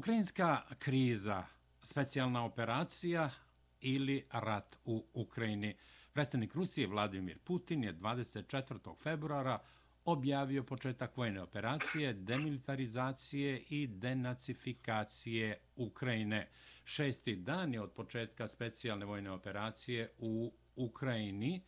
Ukrajinska kriza, specijalna operacija ili rat u Ukrajini. Predsednik Rusije Vladimir Putin je 24. februara objavio početak vojne operacije, demilitarizacije i denacifikacije Ukrajine. Šesti dan je od početka specijalne vojne operacije u Ukrajini.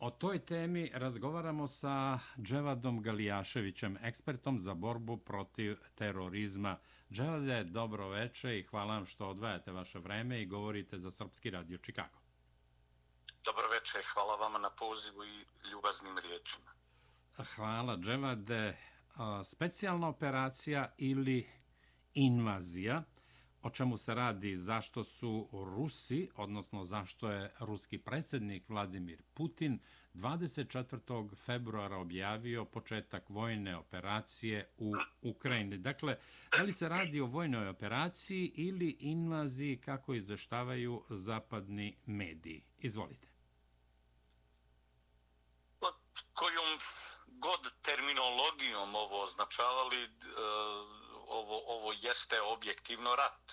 O toj temi razgovaramo sa Dževadom Galijaševićem, ekspertom za borbu protiv terorizma. Dževade, dobro veče i hvala vam što odvajate vaše vreme i govorite za Srpski radio Čikago. Dobro veče, hvala vama na pozivu i ljubaznim riječima. Hvala, Dževade. Specijalna operacija ili invazija – o čemu se radi, zašto su Rusi, odnosno zašto je ruski predsjednik Vladimir Putin 24. februara objavio početak vojne operacije u Ukrajini. Dakle, da li se radi o vojnoj operaciji ili invaziji kako izveštavaju zapadni mediji? Izvolite. Pod kojom god terminologijom ovo označavali, jeste objektivno rat.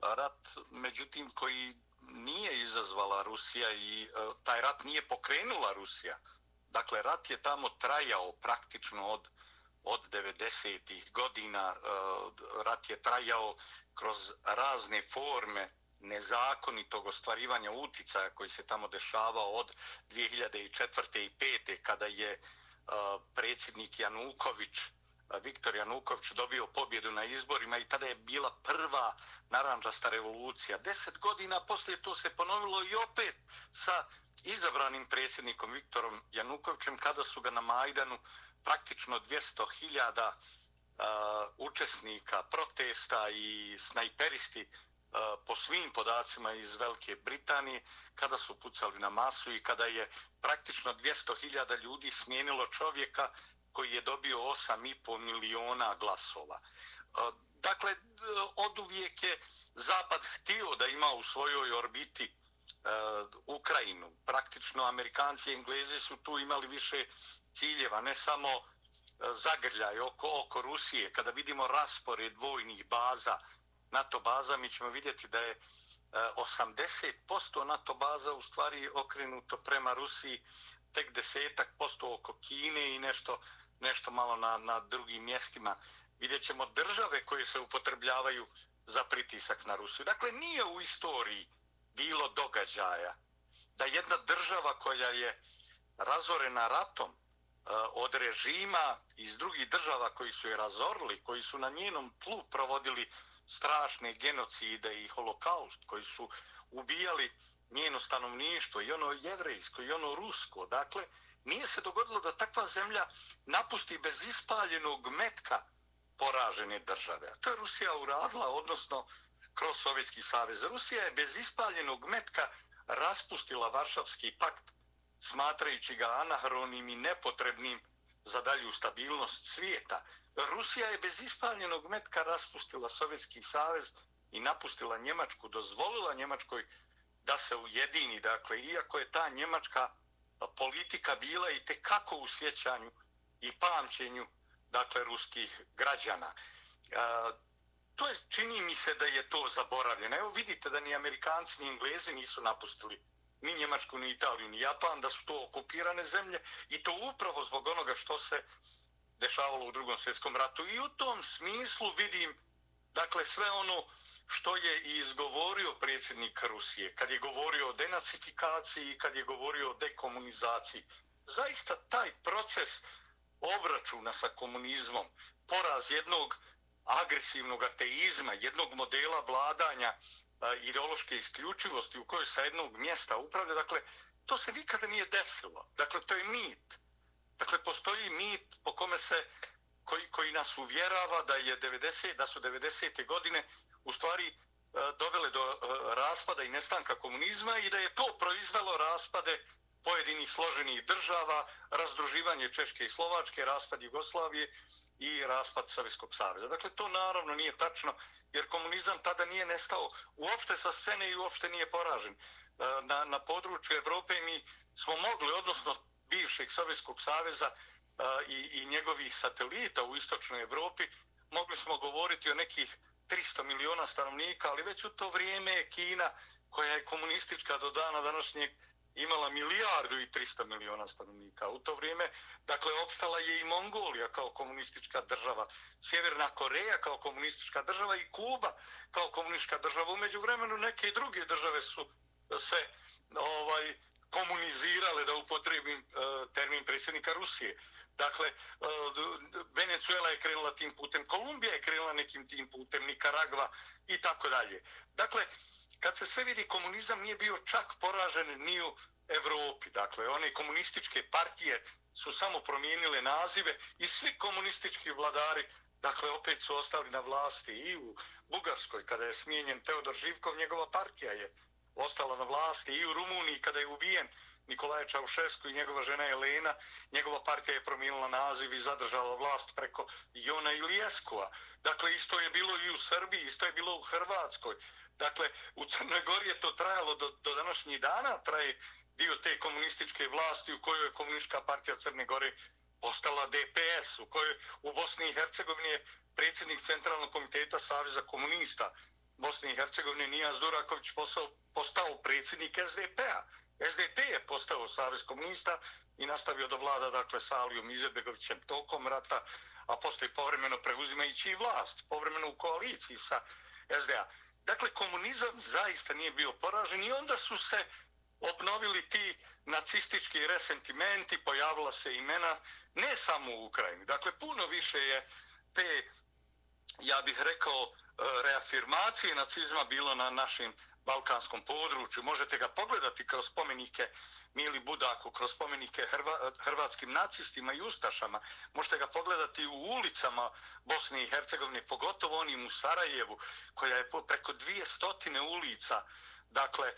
Rat, međutim, koji nije izazvala Rusija i e, taj rat nije pokrenula Rusija. Dakle, rat je tamo trajao praktično od, od 90-ih godina. E, rat je trajao kroz razne forme nezakonitog ostvarivanja uticaja koji se tamo dešavao od 2004. i 2005. kada je e, predsjednik Januković Viktor Januković dobio pobjedu na izborima i tada je bila prva naranđasta revolucija. Deset godina poslije to se ponovilo i opet sa izabranim predsjednikom Viktorom Janukovićem kada su ga na Majdanu praktično 200.000 uh, učesnika protesta i snajperisti uh, po svim podacima iz Velike Britanije kada su pucali na masu i kada je praktično 200.000 ljudi smijenilo čovjeka koji je dobio 8,5 miliona glasova. E, dakle, od uvijek je Zapad htio da ima u svojoj orbiti e, Ukrajinu. Praktično Amerikanci i Englezi su tu imali više ciljeva, ne samo e, zagrljaj oko, oko Rusije. Kada vidimo raspored vojnih baza, NATO baza, mi ćemo vidjeti da je 80% NATO baza u stvari okrenuto prema Rusiji, tek desetak posto oko Kine i nešto nešto malo na, na drugim mjestima. Vidjet ćemo države koje se upotrebljavaju za pritisak na Rusiju. Dakle, nije u istoriji bilo događaja da jedna država koja je razorena ratom e, od režima iz drugih država koji su je razorili, koji su na njenom tlu provodili strašne genocide i holokaust, koji su ubijali njeno stanovništvo, i ono jevrejsko, i ono rusko. Dakle, nije se dogodilo da takva zemlja napusti bez ispaljenog metka poražene države. A to je Rusija uradila, odnosno kroz Sovjetski savez. Rusija je bez ispaljenog metka raspustila Varšavski pakt, smatrajući ga anahronim i nepotrebnim za dalju stabilnost svijeta. Rusija je bez ispaljenog metka raspustila Sovjetski savez i napustila Njemačku, dozvolila Njemačkoj da se ujedini. Dakle, iako je ta Njemačka politika bila i te kako u sjećanju i pamćenju dakle ruskih građana. E, to je, čini mi se da je to zaboravljeno. Evo vidite da ni Amerikanci ni Englezi nisu napustili ni Njemačku, ni Italiju, ni Japan, da su to okupirane zemlje i to upravo zbog onoga što se dešavalo u drugom svjetskom ratu. I u tom smislu vidim dakle sve ono što je i izgovorio predsjednik Rusije, kad je govorio o denacifikaciji i kad je govorio o dekomunizaciji. Zaista taj proces obračuna sa komunizmom, poraz jednog agresivnog ateizma, jednog modela vladanja e, ideološke isključivosti u kojoj sa jednog mjesta upravlja, dakle, to se nikada nije desilo. Dakle, to je mit. Dakle, postoji mit po kome se koji, koji nas uvjerava da je 90 da su 90. godine u stvari e, dovele do e, raspada i nestanka komunizma i da je to proizvelo raspade pojedinih složenih država, razdruživanje Češke i Slovačke, raspad Jugoslavije i raspad Sovjetskog savjeza. Dakle, to naravno nije tačno, jer komunizam tada nije nestao uopšte sa scene i uopšte nije poražen. E, na, na području Evrope mi smo mogli, odnosno bivšeg Sovjetskog saveza i, i njegovih satelita u istočnoj Evropi, mogli smo govoriti o nekih 300 miliona stanovnika, ali već u to vrijeme je Kina, koja je komunistička do dana današnjeg, imala milijardu i 300 miliona stanovnika. U to vrijeme, dakle, opstala je i Mongolija kao komunistička država, Sjeverna Koreja kao komunistička država i Kuba kao komunistička država. Umeđu vremenu neke druge države su e, se ovaj, komunizirale, da upotrebim e, termin predsjednika Rusije. Dakle, Venezuela je krenula tim putem, Kolumbija je krenula nekim tim putem, Nikaragva i tako dalje. Dakle, kad se sve vidi, komunizam nije bio čak poražen ni u Evropi. Dakle, one komunističke partije su samo promijenile nazive i svi komunistički vladari Dakle, opet su ostali na vlasti i u Bugarskoj, kada je smijenjen Teodor Živkov, njegova partija je ostala na vlasti i u Rumuniji kada je ubijen Nikolaja Čaušesku i njegova žena Elena, njegova partija je promijenila naziv i zadržala vlast preko Jona Ilijeskova. Dakle, isto je bilo i u Srbiji, isto je bilo u Hrvatskoj. Dakle, u Crnoj Gori je to trajalo do, do današnjih dana, traje dio te komunističke vlasti u kojoj je komunistička partija Crne Gore postala DPS, u kojoj u Bosni i Hercegovini je predsjednik Centralnog komiteta Saveza komunista Bosne i Hercegovine Nijaz Duraković postao, postao predsjednik SDP-a. SDP je postao Savez komunista i nastavio da vlada dakle sa Alijom Izetbegovićem tokom rata, a postoji povremeno preuzimajući i vlast, povremeno u koaliciji sa SDA. Dakle, komunizam zaista nije bio poražen i onda su se obnovili ti nacistički resentimenti, pojavila se imena ne samo u Ukrajini. Dakle, puno više je te, ja bih rekao, e, reafirmacije nacizma bilo na našim balkanskom području. Možete ga pogledati kroz spomenike Mili Budaku, kroz spomenike Hrva, hrvatskim nacistima i ustašama. Možete ga pogledati u ulicama Bosne i Hercegovine, pogotovo onim u Sarajevu, koja je preko dvije stotine ulica, dakle,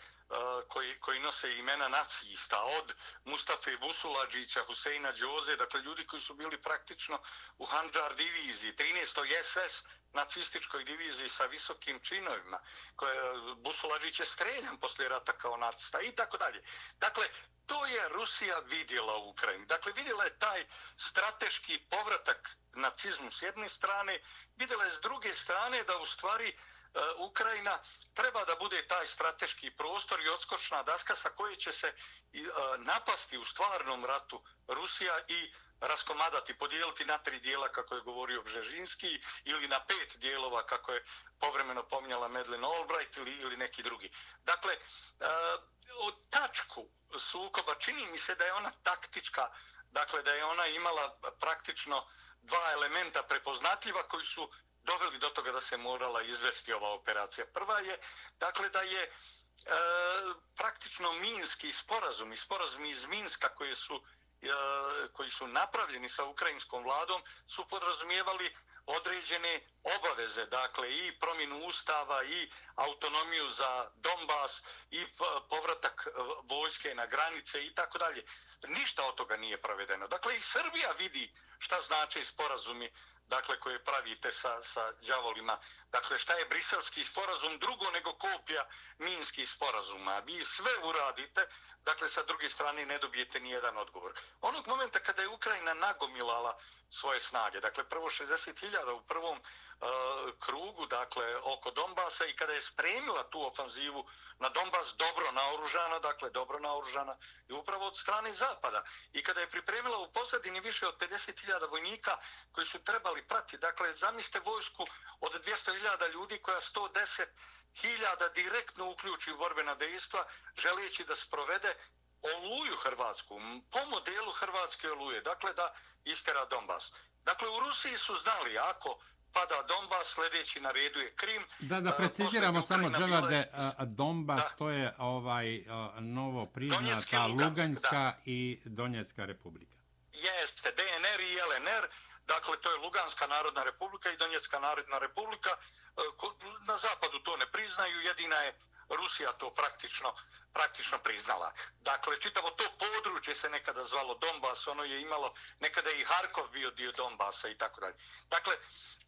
koji, koji nose imena nacista, od Mustafe Busulađića, Huseina Đoze, dakle, ljudi koji su bili praktično u Hanđar diviziji, 13. SS, nacističkoj diviziji sa visokim činovima, koje Busulađić je streljan poslije rata kao nacista i tako dalje. Dakle, to je Rusija vidjela u Ukrajini. Dakle, vidjela je taj strateški povratak nacizmu s jedne strane, vidjela je s druge strane da u stvari uh, E, Ukrajina treba da bude taj strateški prostor i odskočna daska sa koje će se e, napasti u stvarnom ratu Rusija i raskomadati, podijeliti na tri dijela kako je govorio Bžežinski ili na pet dijelova kako je povremeno pominjala Medlin Albright ili, ili neki drugi. Dakle, e, od tačku sukoba čini mi se da je ona taktička, dakle da je ona imala praktično dva elementa prepoznatljiva koji su doveli do toga da se morala izvesti ova operacija. Prva je, dakle, da je e, praktično Minski sporazum i sporazum iz Minska koje su e, koji su napravljeni sa ukrajinskom vladom su podrazumijevali određene obaveze, dakle i promjenu ustava i autonomiju za Donbas i povratak vojske na granice i tako dalje. Ništa od toga nije provedeno. Dakle i Srbija vidi šta znači sporazumi dakle koje pravite sa, sa džavolima. Dakle, šta je briselski sporazum drugo nego kopija minskih sporazuma? Vi sve uradite dakle sa druge strane ne dobijete ni jedan odgovor. Onog momenta kada je Ukrajina nagomilala svoje snage, dakle prvo 60.000 u prvom uh, E, krugu, dakle oko Donbasa i kada je spremila tu ofanzivu na Donbas dobro naoružana, dakle dobro naoružana i upravo od strane Zapada. I kada je pripremila u pozadini više od 50.000 vojnika koji su trebali prati, dakle zamislite vojsku od 200.000 ljudi koja 110.000 direktno uključi u borbena dejstva, želijeći da sprovede oluju Hrvatsku, po modelu Hrvatske oluje, dakle da istera Donbas. Dakle, u Rusiji su znali, ako pada Donbas, sljedeći na redu je Krim. Da, da preciziramo samo, Dželade, Donbas, da. to je ovaj novo priznata Luganjska da. i Donjecka republika. Jeste, DNR i LNR, dakle, to je Luganska narodna republika i Donjecka narodna republika, na zapadu to ne priznaju, jedina je Rusija to praktično praktično priznala. Dakle, čitavo to područje se nekada zvalo Donbas, ono je imalo, nekada je i Harkov bio dio Donbasa i tako dalje. Dakle,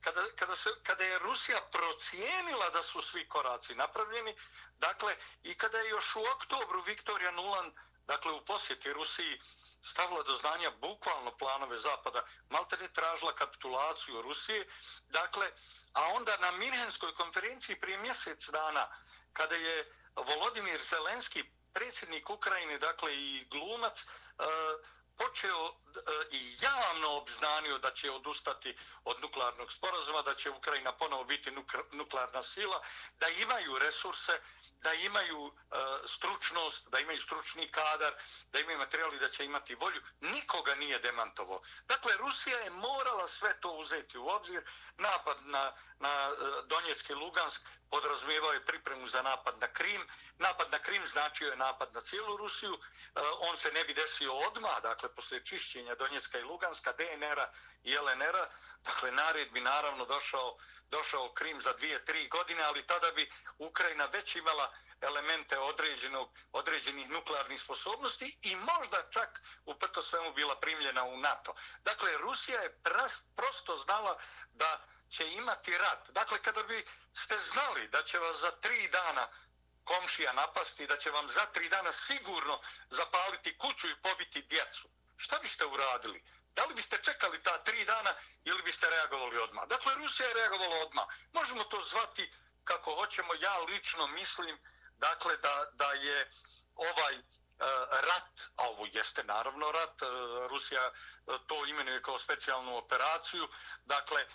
kada, kada, se, kada je Rusija procijenila da su svi koraci napravljeni, dakle, i kada je još u oktobru Viktorija Nuland, dakle, u posjeti Rusiji stavila do znanja bukvalno planove Zapada, malte ne tražila kapitulaciju Rusije, dakle, a onda na Minhenskoj konferenciji prije mjesec dana, kada je Volodimir Zelenski, predsjednik Ukrajine, dakle i glumac, eh, počeo E, i javno obznanio da će odustati od nuklearnog sporazuma, da će Ukrajina ponovo biti nuklearna sila, da imaju resurse, da imaju e, stručnost, da imaju stručni kadar, da imaju materijali da će imati volju. Nikoga nije demantovo. Dakle, Rusija je morala sve to uzeti u obzir. Napad na, na e, Donjecki Lugansk podrazumijevao je pripremu za napad na Krim. Napad na Krim značio je napad na cijelu Rusiju. On se ne bi desio odmah, dakle, poslije čišćenja Donjecka i Luganska, DNR-a i LNR-a. Dakle, nared bi naravno došao, došao Krim za dvije, tri godine, ali tada bi Ukrajina već imala elemente određenog, određenih nuklearnih sposobnosti i možda čak uprto svemu bila primljena u NATO. Dakle, Rusija je pras, prosto znala da će imati rat. Dakle, kada bi ste znali da će vas za tri dana komšija napasti, da će vam za tri dana sigurno zapaliti kuću i pobiti djecu, šta biste uradili? Da li biste čekali ta tri dana ili biste reagovali odmah? Dakle, Rusija je reagovala odmah. Možemo to zvati kako hoćemo. Ja lično mislim dakle, da, da je ovaj e, rat, a ovo jeste naravno rat, e, Rusija e, to imenuje kao specijalnu operaciju. Dakle,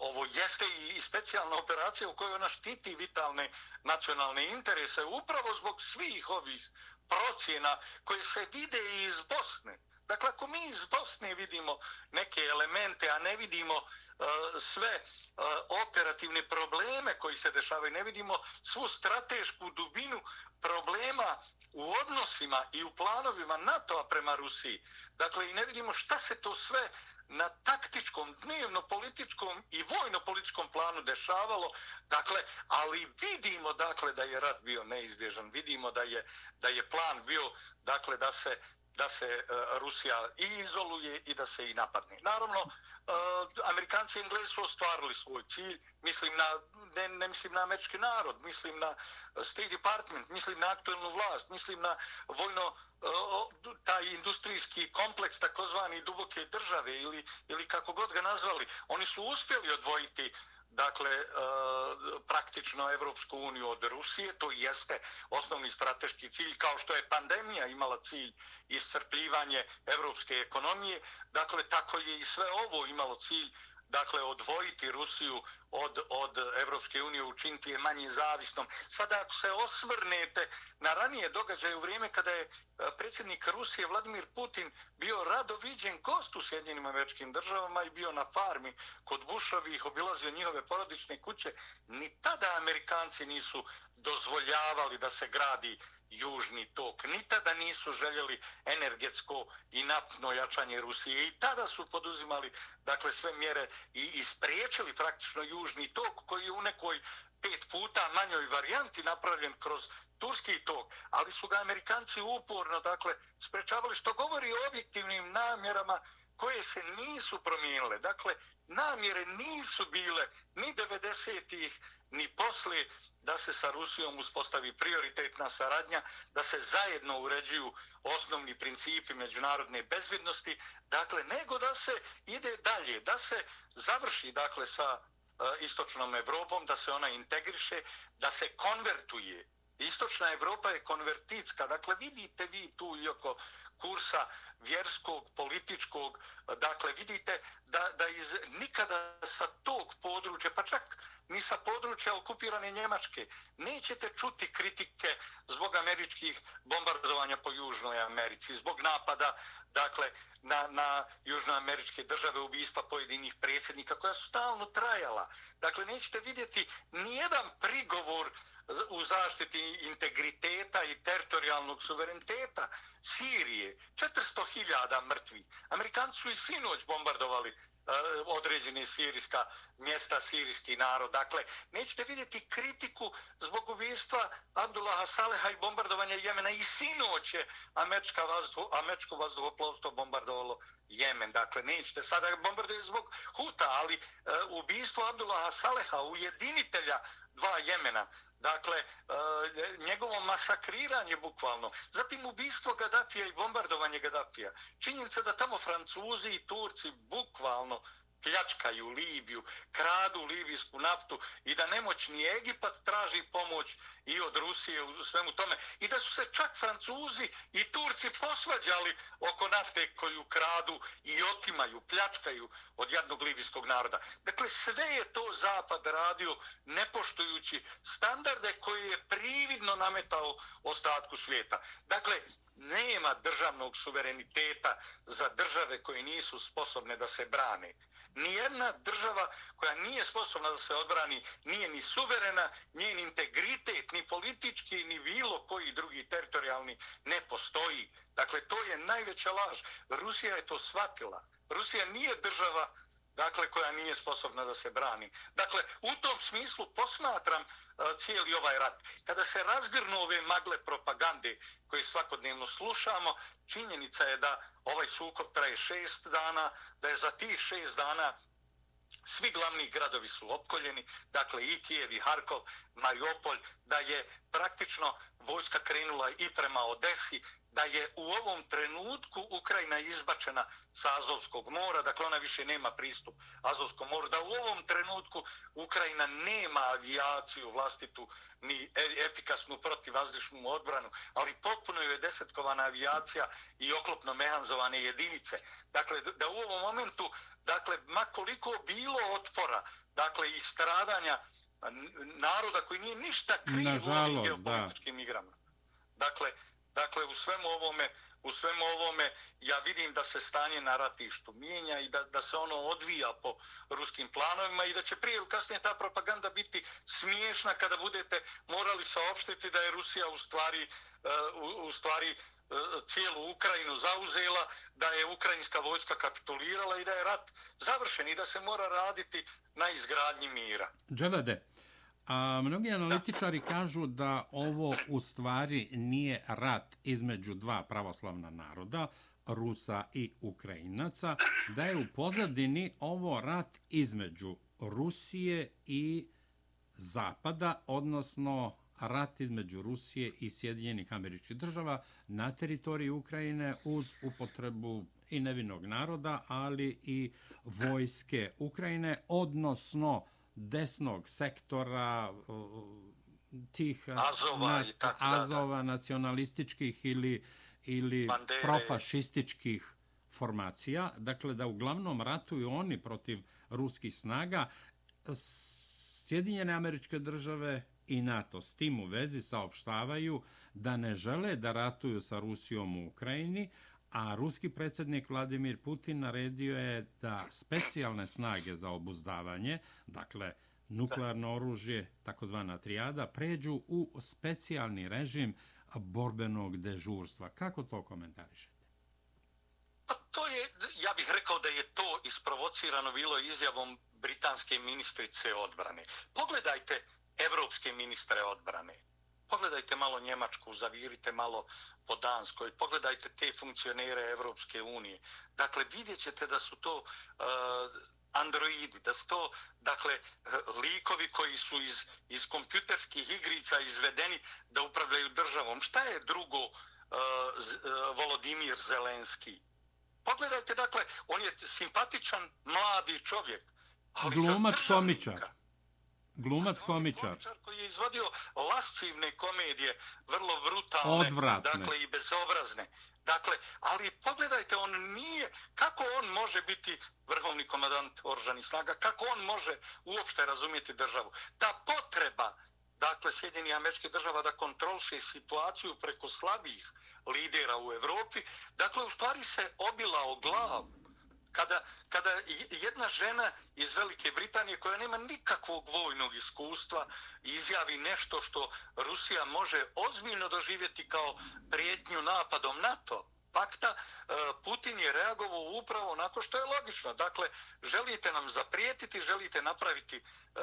ovo jeste i specijalna operacija u kojoj ona štiti vitalne nacionalne interese upravo zbog svih ovih procjena koje se vide i iz Bosne. Dakle, ako mi iz Bosne vidimo neke elemente, a ne vidimo uh, sve uh, operativne probleme koji se dešavaju, ne vidimo svu stratešku dubinu problema u odnosima i u planovima NATO-a prema Rusiji. Dakle, i ne vidimo šta se to sve na taktičkom, dnevno-političkom i vojno-političkom planu dešavalo. Dakle, ali vidimo dakle da je rat bio neizbježan. Vidimo da je, da je plan bio dakle da se da se e, Rusija i izoluje i da se i napadne. Naravno, e, Amerikanci i Englezi su ostvarili svoj cilj, mislim na, ne, ne mislim na američki narod, mislim na e, State Department, mislim na aktualnu vlast, mislim na vojno, taj industrijski kompleks takozvani duboke države ili, ili kako god ga nazvali. Oni su uspjeli odvojiti dakle, e, praktično Evropsku uniju od Rusije, to jeste osnovni strateški cilj, kao što je pandemija imala cilj iscrpljivanje evropske ekonomije, dakle, tako je i sve ovo imalo cilj dakle, odvojiti Rusiju od, od Evropske unije, učiniti je manje zavisnom. Sada, ako se osvrnete na ranije događaje u vrijeme kada je e, predsjednik Rusije Vladimir Putin bio rado viđen gost u Sjedinjenim američkim državama i bio na farmi kod Bušovih, obilazio njihove porodične kuće, ni tada Amerikanci nisu dozvoljavali da se gradi južni tok. Ni tada nisu željeli energetsko i naftno jačanje Rusije. I tada su poduzimali dakle, sve mjere i ispriječili praktično južni tok koji je u nekoj pet puta manjoj varijanti napravljen kroz turski tok, ali su ga Amerikanci uporno dakle, sprečavali što govori o objektivnim namjerama koje se nisu promijenile. Dakle, namjere nisu bile ni 90-ih, ni posle da se sa Rusijom uspostavi prioritetna saradnja, da se zajedno uređuju osnovni principi međunarodne bezvidnosti, dakle, nego da se ide dalje, da se završi, dakle, sa e, istočnom Evropom, da se ona integriše, da se konvertuje. Istočna Evropa je konvertitska, dakle, vidite vi tu i oko kursa vjerskog, političkog, dakle vidite da, da iz nikada sa tog područja, pa čak ni sa područja okupirane Njemačke, nećete čuti kritike zbog američkih bombardovanja po Južnoj Americi, zbog napada dakle, na, na južnoameričke države ubijstva pojedinih predsjednika koja su stalno trajala. Dakle, nećete vidjeti nijedan prigovor u zaštiti integriteta i teritorijalnog suvereniteta Sirije. 400.000 mrtvi. Amerikanci su i sinoć bombardovali e, određene sirijska mjesta, sirijski narod. Dakle, nećete vidjeti kritiku zbog ubijstva Abdullaha Saleha i bombardovanja Jemena. I sinoć je američka vazduh, američko vazduhoplovstvo bombardovalo Jemen. Dakle, nećete sada bombardovati zbog Huta, ali uh, ubijstvo Abdullaha Saleha, ujedinitelja dva Jemena. Dakle, e, njegovo masakriranje bukvalno. Zatim ubistvo Gaddafija i bombardovanje Gaddafija. Činjenica da tamo Francuzi i Turci bukvalno pljačkaju Libiju, kradu libijsku naftu i da nemoćni Egipat traži pomoć i od Rusije u svemu tome. I da su se čak Francuzi i Turci posvađali oko nafte koju kradu i otimaju, pljačkaju od jednog libijskog naroda. Dakle, sve je to Zapad radio nepoštujući standarde koje je prividno nametao ostatku svijeta. Dakle, nema državnog suvereniteta za države koje nisu sposobne da se brane. Nijedna država koja nije sposobna da se odbrani nije ni suverena, njen integritet, ni politički, ni bilo koji drugi teritorijalni ne postoji. Dakle, to je najveća laž. Rusija je to shvatila. Rusija nije država dakle, koja nije sposobna da se brani. Dakle, u tom smislu posmatram uh, cijeli ovaj rat. Kada se razgrnu ove magle propagande koje svakodnevno slušamo, činjenica je da ovaj sukob traje šest dana, da je za tih šest dana svi glavni gradovi su opkoljeni, dakle i Kijev i Harkov, Mariupolj, da je praktično vojska krenula i prema Odesi, da je u ovom trenutku Ukrajina izbačena sa Azovskog mora, dakle ona više nema pristup Azovskom moru, da u ovom trenutku Ukrajina nema avijaciju vlastitu ni e, efikasnu protivazdišnu odbranu, ali potpuno je desetkovana avijacija i oklopno mehanzovane jedinice. Dakle, da u ovom momentu, dakle, makoliko bilo otpora, dakle, i stradanja naroda koji nije ništa kriv u ovim geopolitičkim igrama. Dakle, Dakle, u svemu ovome, u svemu ovome ja vidim da se stanje na ratištu mijenja i da, da se ono odvija po ruskim planovima i da će prije ili kasnije ta propaganda biti smiješna kada budete morali saopštiti da je Rusija u stvari, uh, u, u stvari cijelu Ukrajinu zauzela, da je ukrajinska vojska kapitulirala i da je rat završen i da se mora raditi na izgradnji mira. Džavade, A mnogi analitičari kažu da ovo u stvari nije rat između dva pravoslavna naroda, Rusa i Ukrajinaca, da je u pozadini ovo rat između Rusije i Zapada, odnosno rat između Rusije i Sjedinjenih američkih država na teritoriji Ukrajine uz upotrebu i nevinog naroda, ali i vojske Ukrajine, odnosno desnog sektora tih Azova, nac, Azova nacionalističkih ili ili Bandere. profašističkih formacija, dakle da uglavnom ratuju oni protiv ruskih snaga, Sjedinjene američke države i NATO s tim u vezi saopštavaju da ne žele da ratuju sa Rusijom u Ukrajini, a ruski predsjednik Vladimir Putin naredio je da specijalne snage za obuzdavanje, dakle nuklearno oružje, takozvana trijada, pređu u specijalni režim borbenog dežurstva. Kako to komentarišete? Pa to je, ja bih rekao da je to isprovocirano bilo izjavom britanske ministrice odbrane. Pogledajte evropske ministre odbrane pogledajte malo Njemačku, zavirite malo po Danskoj, pogledajte te funkcionere Evropske unije. Dakle, vidjet ćete da su to uh, androidi, da su to dakle, likovi koji su iz, iz kompjuterskih igrica izvedeni da upravljaju državom. Šta je drugo uh, uh, Volodimir Zelenski? Pogledajte, dakle, on je simpatičan mladi čovjek. Glumac komičar glumac komičar. koji je izvodio lascivne komedije, vrlo brutalne, Odvratne. dakle i bezobrazne. Dakle, ali pogledajte, on nije, kako on može biti vrhovni komadant oružanih snaga, kako on može uopšte razumijeti državu. Ta potreba, dakle, Sjedini američke država da kontrolše situaciju preko slabih lidera u Evropi, dakle, u stvari se obila o glavu kada, kada jedna žena iz Velike Britanije koja nema nikakvog vojnog iskustva izjavi nešto što Rusija može ozbiljno doživjeti kao prijetnju napadom NATO pakta, e, Putin je reagovao upravo onako što je logično. Dakle, želite nam zaprijetiti, želite napraviti e, e,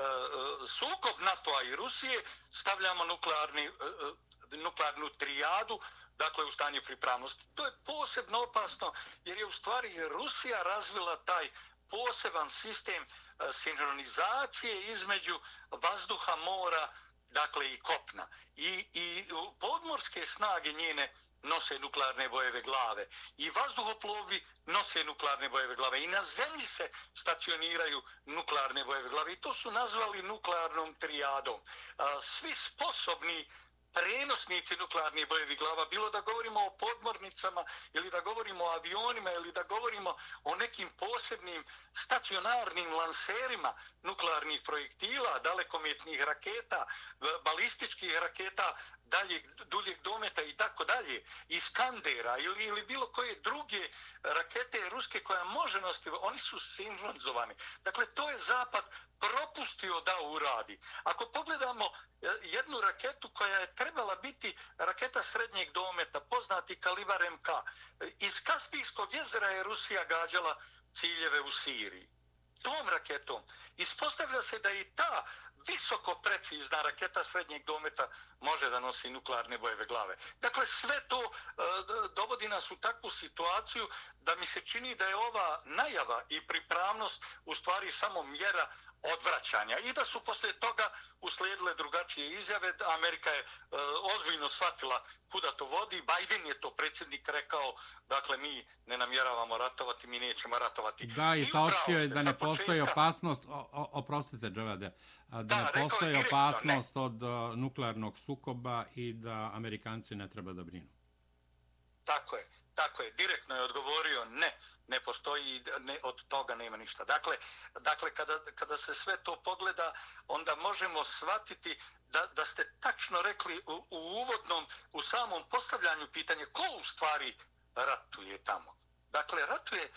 sukob NATO-a i Rusije, stavljamo nuklearni, nuklearnu trijadu, dakle u stanju pripravnosti. To je posebno opasno jer je u stvari Rusija razvila taj poseban sistem e, sinhronizacije između vazduha, mora, dakle i kopna. I, i podmorske snage njene nose nuklearne bojeve glave. I vazduhoplovi nose nuklearne bojeve glave. I na zemlji se stacioniraju nuklearne bojeve glave. I to su nazvali nuklearnom trijadom. E, svi sposobni prenosnici nuklearnih bojevi glava, bilo da govorimo o podmornicama ili da govorimo o avionima ili da govorimo o nekim posebnim stacionarnim lanserima nuklearnih projektila, dalekometnih raketa, balističkih raketa, daljeg, duljeg dometa i tako dalje, Iskandera ili, ili bilo koje druge rakete ruske koja može nositi, oni su sinhronizovani. Dakle, to je Zapad propustio da uradi. Ako pogledamo e, jednu raketu koja je trebala biti raketa srednjeg dometa, poznati kalibar MK, e, iz Kaspijskog jezera je Rusija gađala ciljeve u Siriji. Tom raketom ispostavlja se da i ta visoko precizna raketa srednjeg dometa može da nosi nuklearne bojeve glave. Dakle, sve to e, dovodi nas u takvu situaciju da mi se čini da je ova najava i pripravnost u stvari samo mjera odvraćanja i da su posle toga uslijedile drugačije izjave. Amerika je e, ozbiljno shvatila kuda to vodi. Biden je to predsjednik rekao, dakle mi ne namjeravamo ratovati, mi nećemo ratovati. Da, i saočio je da ne postoji opasnost, oprostite Džavade, da, da ne postoji opasnost ne. od uh, nuklearnog sukoba i da Amerikanci ne treba da brinu. Tako je, tako je, direktno je odgovorio ne ne postoji ne, od toga nema ništa. Dakle, dakle kada, kada se sve to pogleda, onda možemo shvatiti da, da ste tačno rekli u, u uvodnom, u samom postavljanju pitanja ko u stvari ratuje tamo. Dakle, ratuje e,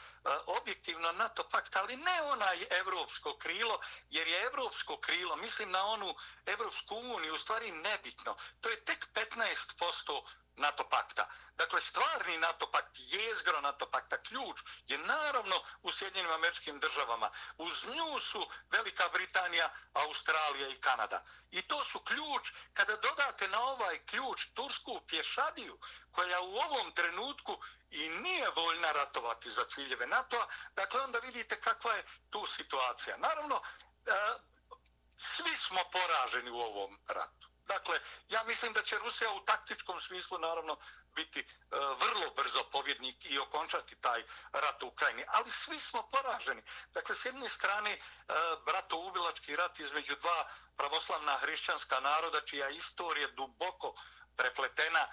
objektivno NATO pakt, ali ne onaj evropsko krilo, jer je evropsko krilo, mislim na onu Evropsku uniju, u stvari nebitno. To je tek 15% NATO pakta. Dakle, stvarni NATO pakt, jezgro NATO pakta, ključ je naravno u Sjedinjenim američkim državama. Uz nju su Velika Britanija, Australija i Kanada. I to su ključ, kada dodate na ovaj ključ Tursku pješadiju, koja u ovom trenutku i nije voljna ratovati za ciljeve NATO-a, dakle onda vidite kakva je tu situacija. Naravno, e, svi smo poraženi u ovom ratu. Dakle, ja mislim da će Rusija u taktičkom smislu naravno biti e, vrlo brzo pobjednik i okončati taj rat u Ukrajini. Ali svi smo poraženi. Dakle, s jedne strane, e, bratoubilački rat između dva pravoslavna hrišćanska naroda, čija istorija duboko prepletena, e,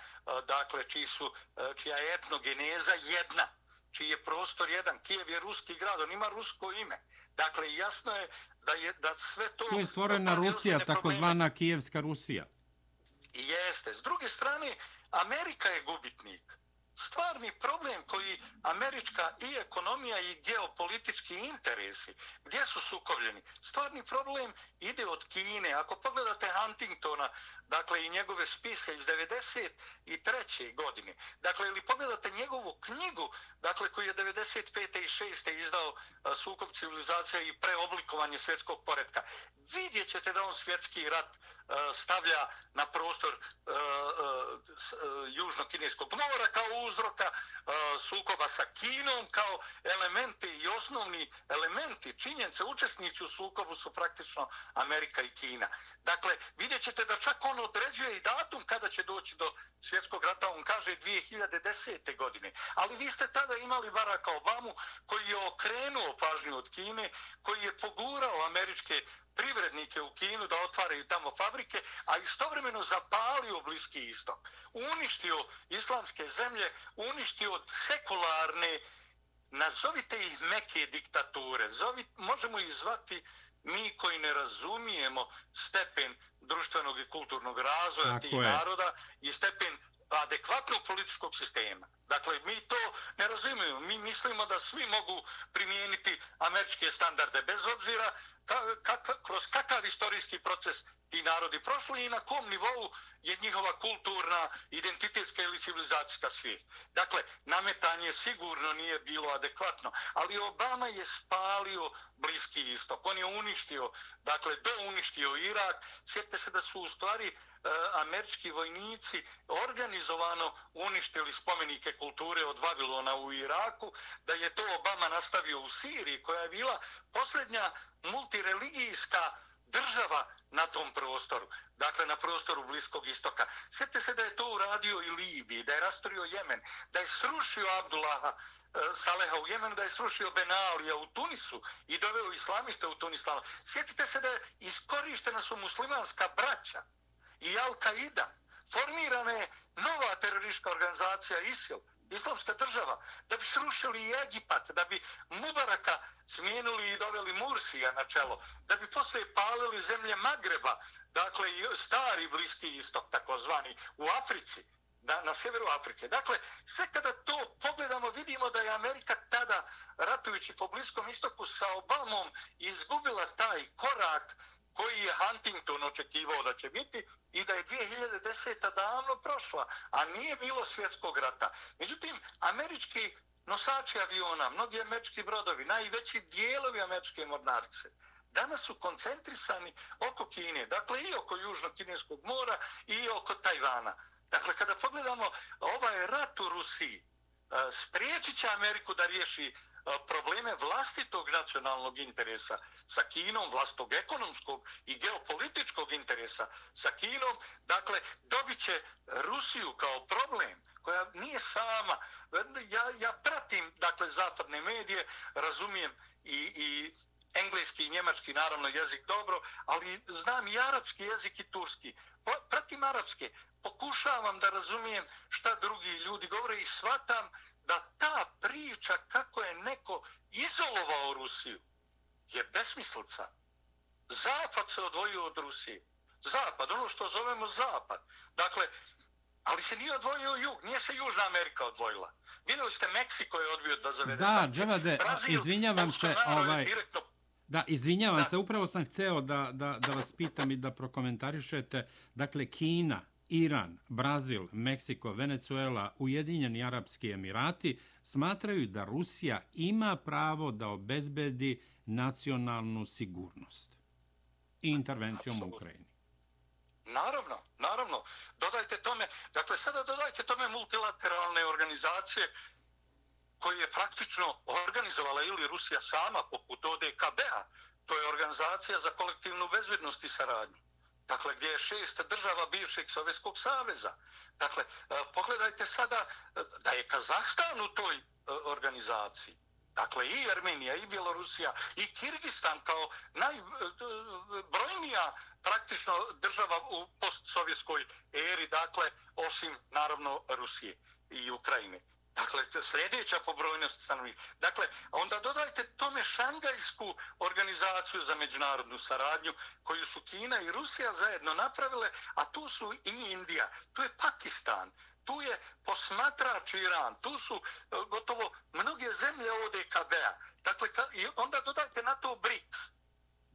dakle, čiji su, e, čija je etnogeneza jedna, čiji je prostor jedan. Kijev je ruski grad, on ima rusko ime. Dakle, jasno je da je da sve to... To je stvorena Rusija, takozvana Kijevska Rusija. Jeste. S druge strane, Amerika je gubitnik stvarni problem koji američka i ekonomija i geopolitički interesi, gdje su sukobljeni, stvarni problem ide od Kine. Ako pogledate Huntingtona, dakle i njegove spise iz 93. godine, dakle ili pogledate njegovu knjigu, dakle koju je 95. i 6. izdao sukob civilizacija i preoblikovanje svjetskog poredka, vidjet ćete da on svjetski rat stavlja na prostor južno-kineskog mora kao uzroka sukoba sa Kinom kao elementi i osnovni elementi činjence učesnici u sukobu su praktično Amerika i Kina. Dakle, vidjet ćete da čak on određuje i datum kada će doći do svjetskog rata, on kaže 2010. godine. Ali vi ste tada imali Baracka Obamu koji je okrenuo pažnju od Kine, koji je pogurao američke privrednike u Kinu da otvaraju tamo fabrike, a istovremeno zapalio Bliski istok. Uništio islamske zemlje, uništio sekularne, nazovite ih meke diktature, zovite, možemo ih zvati mi koji ne razumijemo stepen društvenog i kulturnog razvoja Tako tih je. naroda i stepen adekvatnog političkog sistema. Dakle, mi to ne razumijemo. Mi mislimo da svi mogu primijeniti američke standarde bez obzira ka, kak, kroz kakav istorijski proces ti narodi prošli i na kom nivou je njihova kulturna, identitetska ili civilizacijska svijest. Dakle, nametanje sigurno nije bilo adekvatno, ali Obama je spalio Bliski istok. On je uništio, dakle, do uništio Irak. Sjetite se da su u stvari E, američki vojnici organizovano uništili spomenike kulture od Vavilona u Iraku, da je to Obama nastavio u Siriji, koja je bila posljednja multireligijska država na tom prostoru, dakle na prostoru Bliskog istoka. Sjetite se da je to uradio i Libiji, da je rastorio Jemen, da je srušio Abdullaha e, Saleha u Jemenu, da je srušio Benalija u Tunisu i doveo islamiste u Tunislava. Sjetite se da je iskorištena su muslimanska braća i Al-Qaida. Formirana je nova teroristička organizacija ISIL, islamska država, da bi srušili i Egipat, da bi Mubaraka smijenili i doveli Mursija na čelo, da bi posle palili zemlje Magreba, dakle stari bliski istok, takozvani, u Africi, na, na severu Afrike. Dakle, sve kada to pogledamo, vidimo da je Amerika tada, ratujući po Bliskom istoku sa Obamom, izgubila taj korak koji je Huntington očekivao da će biti i da je 2010. davno prošla, a nije bilo svjetskog rata. Međutim, američki nosači aviona, mnogi američki brodovi, najveći dijelovi američke mornarice, danas su koncentrisani oko Kine, dakle i oko Južno-Kineskog mora i oko Tajvana. Dakle, kada pogledamo ovaj rat u Rusiji, e, spriječit će Ameriku da riješi E, probleme vlastitog nacionalnog interesa sa Kinom, vlastog ekonomskog i geopolitičkog interesa sa Kinom, dakle, dobit će Rusiju kao problem koja nije sama. Ja, ja pratim, dakle, zapadne medije, razumijem i, i engleski i njemački, naravno, jezik dobro, ali znam i arapski jezik i turski. Pratim arapske, pokušavam da razumijem šta drugi ljudi govore i shvatam da ta priča kako je neko izolovao Rusiju je besmislica. Zapad se odvojio od Rusije. Zapad, ono što zovemo Zapad. Dakle, ali se nije odvojio jug, nije se Južna Amerika odvojila. Vidjeli ste, Meksiko je odbio da zavede Da, Džavade, izvinjavam se, ovaj, direktno... Da, izvinjavam da. se, upravo sam hteo da, da, da vas pitam i da prokomentarišete. Dakle, Kina, Iran, Brazil, Meksiko, Venezuela, Ujedinjeni Arapski Emirati smatraju da Rusija ima pravo da obezbedi nacionalnu sigurnost i intervencijom u Ukrajini. Naravno, naravno. Dodajte tome, dakle sada dodajte tome multilateralne organizacije koje je praktično organizovala ili Rusija sama poput ODKB-a, to je organizacija za kolektivnu bezbjednost i saradnju dakle gdje je šest država bivšeg Sovjetskog saveza. Dakle, e, pogledajte sada e, da je Kazahstan u toj e, organizaciji. Dakle, i Armenija, i Bjelorusija, i Kirgistan kao najbrojnija praktično država u postsovjetskoj eri, dakle, osim, naravno, Rusije i Ukrajine. Dakle, sljedeća po brojnosti stanovnika. Dakle, onda dodajte tome šangajsku organizaciju za međunarodnu saradnju koju su Kina i Rusija zajedno napravile, a tu su i Indija, tu je Pakistan, tu je posmatrač Iran, tu su e, gotovo mnoge zemlje ODKB-a. Dakle, i onda dodajte na to BRICS.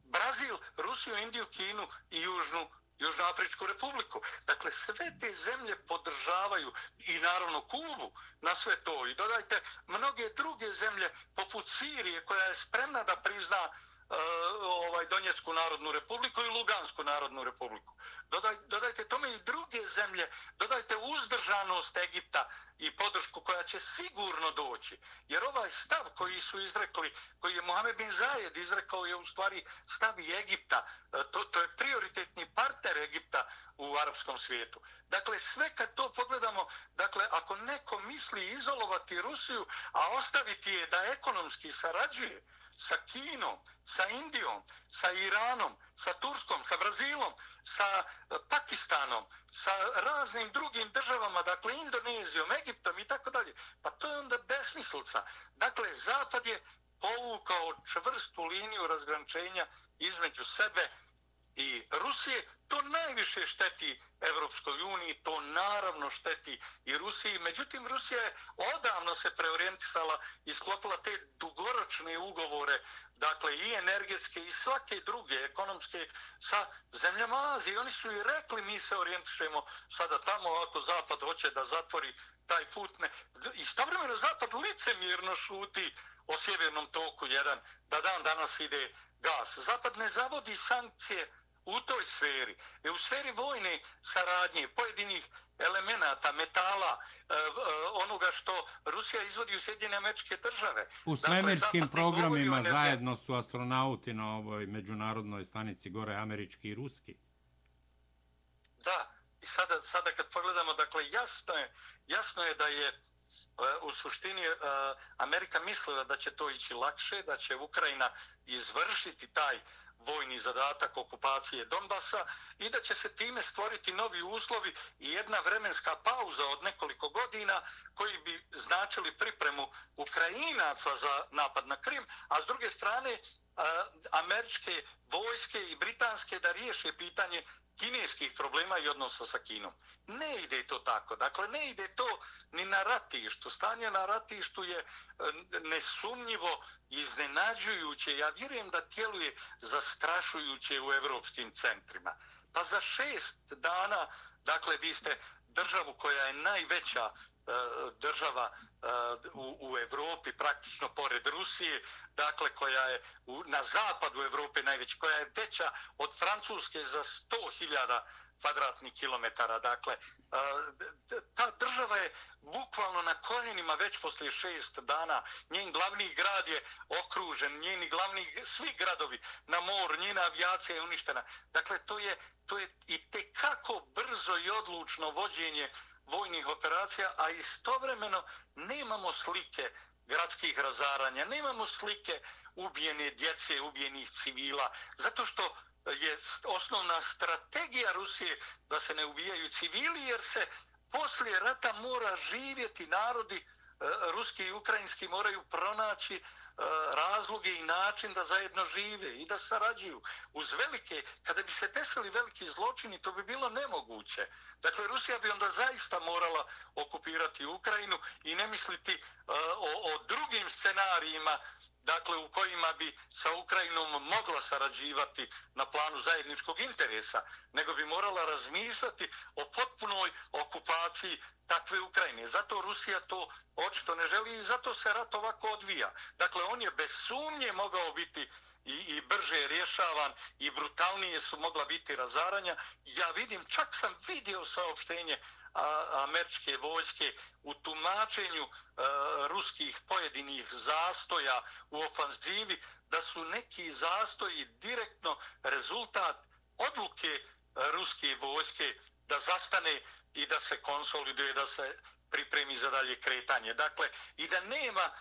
Brazil, Rusiju, Indiju, Kinu i Južnu Južnoafričku republiku. Dakle, sve te zemlje podržavaju i naravno Kubu na sve to. I dodajte mnoge druge zemlje poput Sirije koja je spremna da prizna uh, E, ovaj Donjecku narodnu republiku i Lugansku narodnu republiku. Dodaj, dodajte tome i druge zemlje, dodajte uzdržanost Egipta i podršku koja će sigurno doći. Jer ovaj stav koji su izrekli, koji je Mohamed bin Zayed izrekao je u stvari stav i Egipta. E, to, to je prioritetni partner Egipta u arapskom svijetu. Dakle, sve kad to pogledamo, dakle, ako neko misli izolovati Rusiju, a ostaviti je da ekonomski sarađuje, sa Kinom, sa Indijom, sa Iranom, sa Turskom, sa Brazilom, sa eh, Pakistanom, sa raznim drugim državama, dakle Indonezijom, Egiptom i tako dalje. Pa to je onda besmislica. Dakle, Zapad je povukao čvrstu liniju razgrančenja između sebe i Rusije, to najviše šteti Evropskoj uniji, to naravno šteti i Rusiji. Međutim, Rusija je odavno se preorijentisala i sklopila te dugoročne ugovore, dakle i energetske i svake druge ekonomske sa zemljama Azije. Oni su i rekli mi se orijentišemo sada tamo ako Zapad hoće da zatvori taj put. Ne. I stavremeno Zapad licemirno šuti o sjevernom toku jedan, da dan danas ide gas. Zapad ne zavodi sankcije u toj sferi, e u sferi vojne saradnje, pojedinih elemenata, metala, e, e, onoga što Rusija izvodi u Sjedinje američke države. U dakle, svemirskim dakle, programima zajedno su astronauti na ovoj međunarodnoj stanici gore, američki i ruski. Da, i sada, sada kad pogledamo, dakle, jasno je, jasno je da je e, u suštini e, Amerika mislila da će to ići lakše, da će Ukrajina izvršiti taj vojni zadatak okupacije Donbasa i da će se time stvoriti novi uslovi i jedna vremenska pauza od nekoliko godina koji bi značili pripremu Ukrajinaca za napad na Krim, a s druge strane eh, američke vojske i britanske da riješe pitanje kineskih problema i odnosa sa Kinom. Ne ide to tako. Dakle, ne ide to ni na ratištu. Stanje na ratištu je eh, nesumnjivo iznenađujuće. Ja vjerujem da tjeluje zastrašujuće u evropskim centrima. Pa za šest dana, dakle, vi ste državu koja je najveća Eh, država eh, u, u Evropi, praktično pored Rusije, dakle koja je u, na zapadu Evrope najveća, koja je veća od Francuske za 100.000 kvadratnih kilometara. Dakle, eh, ta država je bukvalno na koljenima već poslije šest dana. Njen glavni grad je okružen, njeni glavni, svi gradovi na moru, njena avijacija je uništena. Dakle, to je, to je i tekako brzo i odlučno vođenje vojnih operacija, a istovremeno nemamo slike gradskih razaranja, nemamo slike ubijene djece, ubijenih civila, zato što je osnovna strategija Rusije da se ne ubijaju civili, jer se poslije rata mora živjeti narodi, E, ruski i ukrajinski moraju pronaći e, razloge i način da zajedno žive i da sarađuju. Uz velike, kada bi se desili veliki zločini, to bi bilo nemoguće. Dakle, Rusija bi onda zaista morala okupirati Ukrajinu i ne misliti e, o, o drugim scenarijima dakle u kojima bi sa Ukrajinom mogla sarađivati na planu zajedničkog interesa, nego bi morala razmišljati o potpunoj okupaciji takve Ukrajine. Zato Rusija to očito ne želi i zato se rat ovako odvija. Dakle, on je bez sumnje mogao biti i, i brže rješavan i brutalnije su mogla biti razaranja. Ja vidim, čak sam vidio saopštenje američke vojske u tumačenju e, ruskih pojedinih zastoja u ofanzivi, da su neki zastoji direktno rezultat odluke ruske vojske da zastane i da se konsoliduje, da se pripremi za dalje kretanje. Dakle, i da nema e,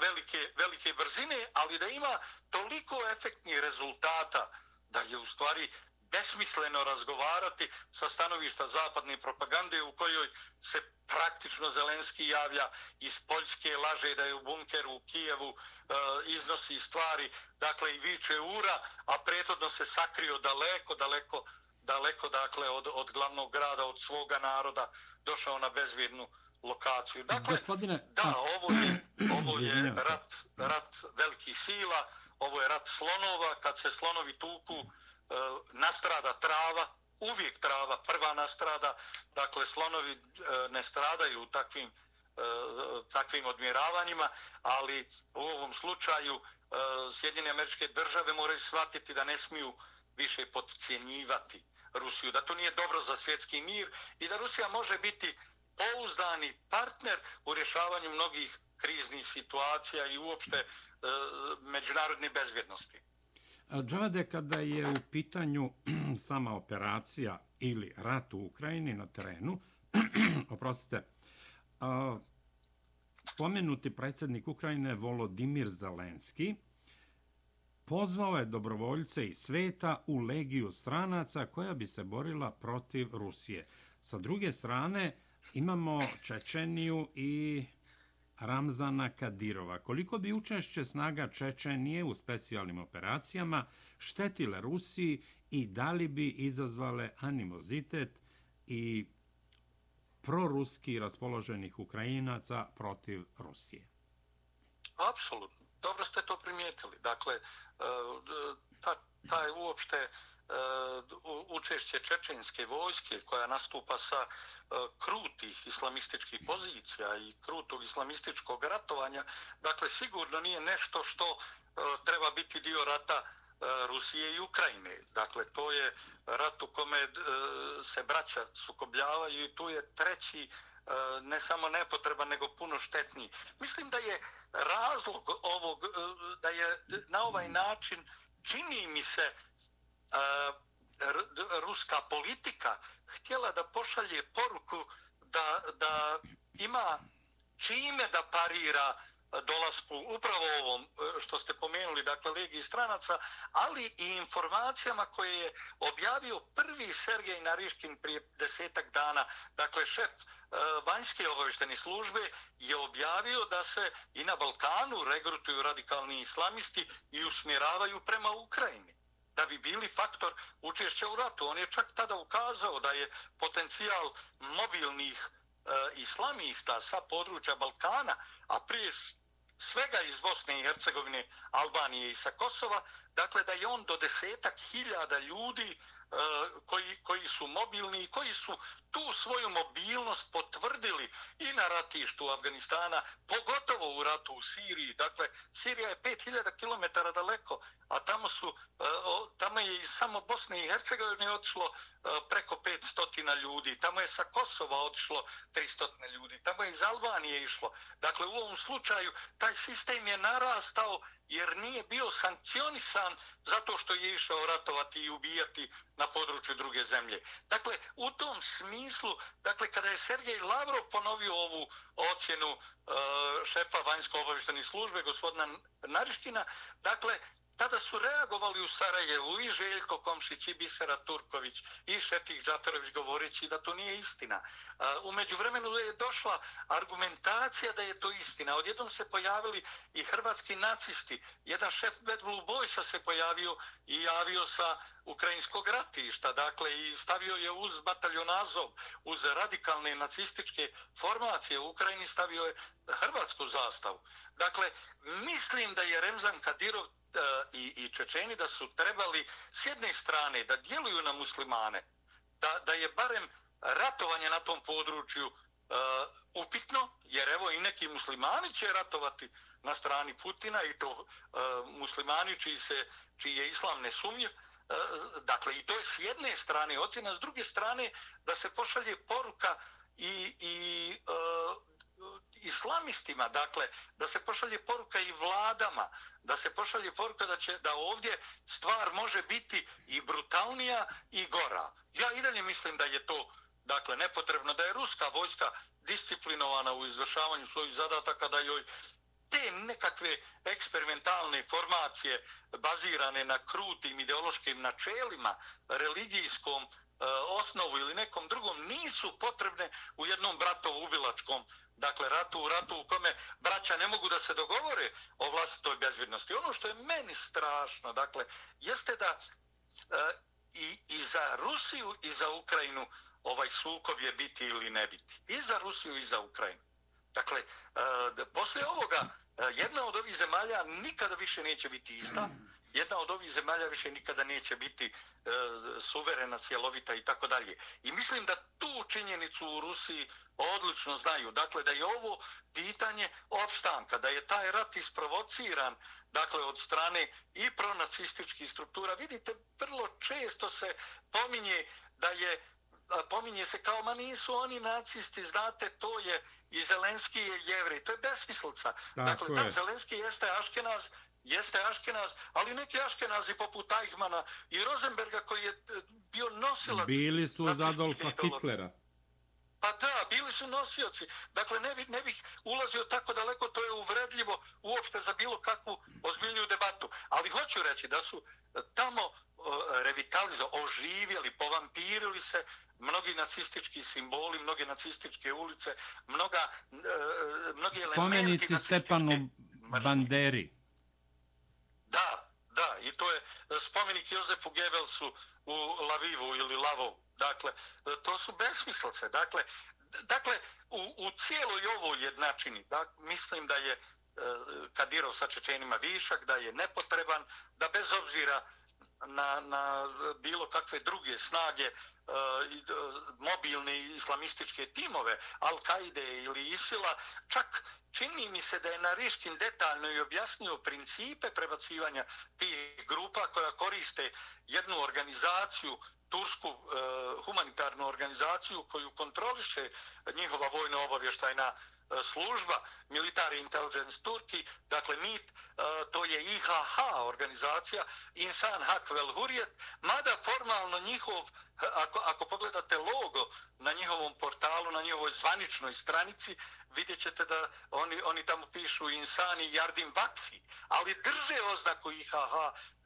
velike, velike brzine, ali da ima toliko efektnih rezultata da je u stvari besmisleno razgovarati sa stanovišta zapadne propagande u kojoj se praktično Zelenski javlja iz Poljske, laže da je u bunkeru u Kijevu, e, iznosi stvari, dakle i viče ura, a prethodno se sakrio daleko, daleko, daleko dakle od, od glavnog grada, od svoga naroda, došao na bezvjednu lokaciju. Dakle, Gospodine, da, ovo je, ovo je rat, rat velikih sila, ovo je rat slonova, kad se slonovi tuku, Eh, nastrada trava, uvijek trava prva nastrada, dakle slonovi eh, ne stradaju u takvim, eh, takvim odmjeravanjima, ali u ovom slučaju Sjedinje američke države moraju shvatiti da ne smiju više potcijenjivati Rusiju, da to nije dobro za svjetski mir i da Rusija može biti pouzdani partner u rješavanju mnogih kriznih situacija i uopšte međunarodne bezbjednosti. Džade, kada je u pitanju sama operacija ili rat u Ukrajini na terenu, oprostite, pomenuti predsjednik Ukrajine Volodimir Zelenski pozvao je dobrovoljce iz sveta u legiju stranaca koja bi se borila protiv Rusije. Sa druge strane, imamo Čečeniju i Ramzana Kadirova. Koliko bi učešće snaga Čečenije u specijalnim operacijama štetile Rusiji i da li bi izazvale animozitet i proruski raspoloženih Ukrajinaca protiv Rusije? Apsolutno. Dobro ste to primijetili. Dakle, e, ta, taj uopšte učešće čečenske vojske koja nastupa sa e, krutih islamističkih pozicija i krutog islamističkog ratovanja, dakle, sigurno nije nešto što e, treba biti dio rata e, Rusije i Ukrajine. Dakle, to je rat u kome se braća sukobljavaju i tu je treći ne samo nepotreban, nego puno štetniji. Mislim da je razlog ovog, da je na ovaj način, čini mi se, ruska politika htjela da pošalje poruku da, da ima čime da parira dolasku upravo ovom e, što ste pomenuli, dakle, Legiji stranaca, ali i informacijama koje je objavio prvi Sergej Nariškin prije desetak dana, dakle, šef e, vanjske obaveštene službe je objavio da se i na Balkanu regrutuju radikalni islamisti i usmjeravaju prema Ukrajini da bi bili faktor učešća u ratu. On je čak tada ukazao da je potencijal mobilnih e, islamista sa područja Balkana, a prije svega iz Bosne i Hercegovine, Albanije i sa Kosova, dakle da je on do desetak hiljada ljudi E, koji, koji su mobilni i koji su tu svoju mobilnost potvrdili i na ratištu Afganistana, pogotovo u ratu u Siriji. Dakle, Sirija je 5000 km daleko, a tamo su e, tamo je iz samo Bosne i Hercegovine otišlo e, preko 500 ljudi. Tamo je sa Kosova otišlo 300 ljudi. Tamo je iz Albanije išlo. Dakle, u ovom slučaju taj sistem je narastao jer nije bio sankcionisan zato što je išao ratovati i ubijati na području druge zemlje. Dakle, u tom smislu, dakle, kada je Sergej Lavrov ponovio ovu ocjenu e, šefa vanjsko-obavještenih službe, gospodina Nariškina, dakle, Tada su reagovali u Sarajevu i Željko Komšić i Bisera Turković i Šefik Džatarović govoreći da to nije istina. Umeđu vremenu je došla argumentacija da je to istina. Odjednom se pojavili i hrvatski nacisti. Jedan šef Bad Blue Boysa se pojavio i javio sa ukrajinskog ratišta. Dakle, i stavio je uz bataljon Azov, uz radikalne nacističke formacije u Ukrajini stavio je hrvatsku zastavu. Dakle, mislim da je Remzan Kadirov E, i, i Čečeni da su trebali s jedne strane da djeluju na muslimane, da, da je barem ratovanje na tom području uh, upitno, jer evo i neki muslimani će ratovati na strani Putina i to uh, muslimani čiji, se, čiji je islam nesumnjiv. Uh, dakle, i to je s jedne strane ocjena, s druge strane da se pošalje poruka i, i uh, islamistima, dakle, da se pošalje poruka i vladama, da se pošalje poruka da će da ovdje stvar može biti i brutalnija i gora. Ja i dalje mislim da je to dakle nepotrebno da je ruska vojska disciplinovana u izvršavanju svojih zadataka da joj te nekakve eksperimentalne formacije bazirane na krutim ideološkim načelima, religijskom e, osnovu ili nekom drugom nisu potrebne u jednom bratovo-ubilačkom dakle ratu u ratu u kome braća ne mogu da se dogovore o vlastitoj bezbjednosti. Ono što je meni strašno, dakle, jeste da e, i, i za Rusiju i za Ukrajinu ovaj sukob je biti ili ne biti. I za Rusiju i za Ukrajinu. Dakle, e, posle ovoga, e, jedna od ovih zemalja nikada više neće biti ista, jedna od ovih zemalja više nikada neće biti e, suverena, cjelovita i tako dalje. I mislim da tu činjenicu u Rusiji odlično znaju. Dakle, da je ovo pitanje opstanka, da je taj rat isprovociran dakle, od strane i pronacističkih struktura. Vidite, vrlo često se pominje da je pominje se kao, ma nisu oni nacisti, znate, to je i Zelenski je jevri. To je besmislica. Dakle, je. Zelenski jeste Aškenaz, jeste Aškenaz, ali neki Aškenazi poput Eichmana i Rosenberga koji je e, bio nosilac... Bili su od Adolfa Hitlera. Pa da, bili su nosioci. Dakle, ne, bi, ne bih ulazio tako daleko, to je uvredljivo uopšte za bilo kakvu ozbiljniju debatu. Ali hoću reći da su e, tamo uh, revitalizo, oživjeli, povampirili se mnogi nacistički simboli, mnoge nacističke ulice, mnoga, uh, mnogi elementi... Spomenici Stepanu Banderi. Da, da, i to je, e, spomenik Jozefu Gebelsu u Lavivu ili Lavovu. Dakle, e, to su besmislice. Dakle, dakle u, u cijeloj ovoj jednačini, da, mislim da je e, Kadirov sa Čečenima višak, da je nepotreban, da bez obzira na, na bilo kakve druge snage e, e, mobilne islamističke timove Al-Kaide ili Isila, čak čini mi se da je Nariškin detaljno i objasnio principe prebacivanja tih grupa koja koriste jednu organizaciju tursku e, humanitarnu organizaciju koju kontroliše njihova vojna obavještajna E, E, služba Military Intelligence Turki, dakle MIT, e, to je IHH organizacija, Insan Hak Vel Hurjet, mada formalno njihov, ako, ako pogledate logo na njihovom portalu, na njihovoj zvaničnoj stranici, vidjet ćete da oni, oni tamo pišu Insani Jardim Vakfi, ali drže oznaku IHH,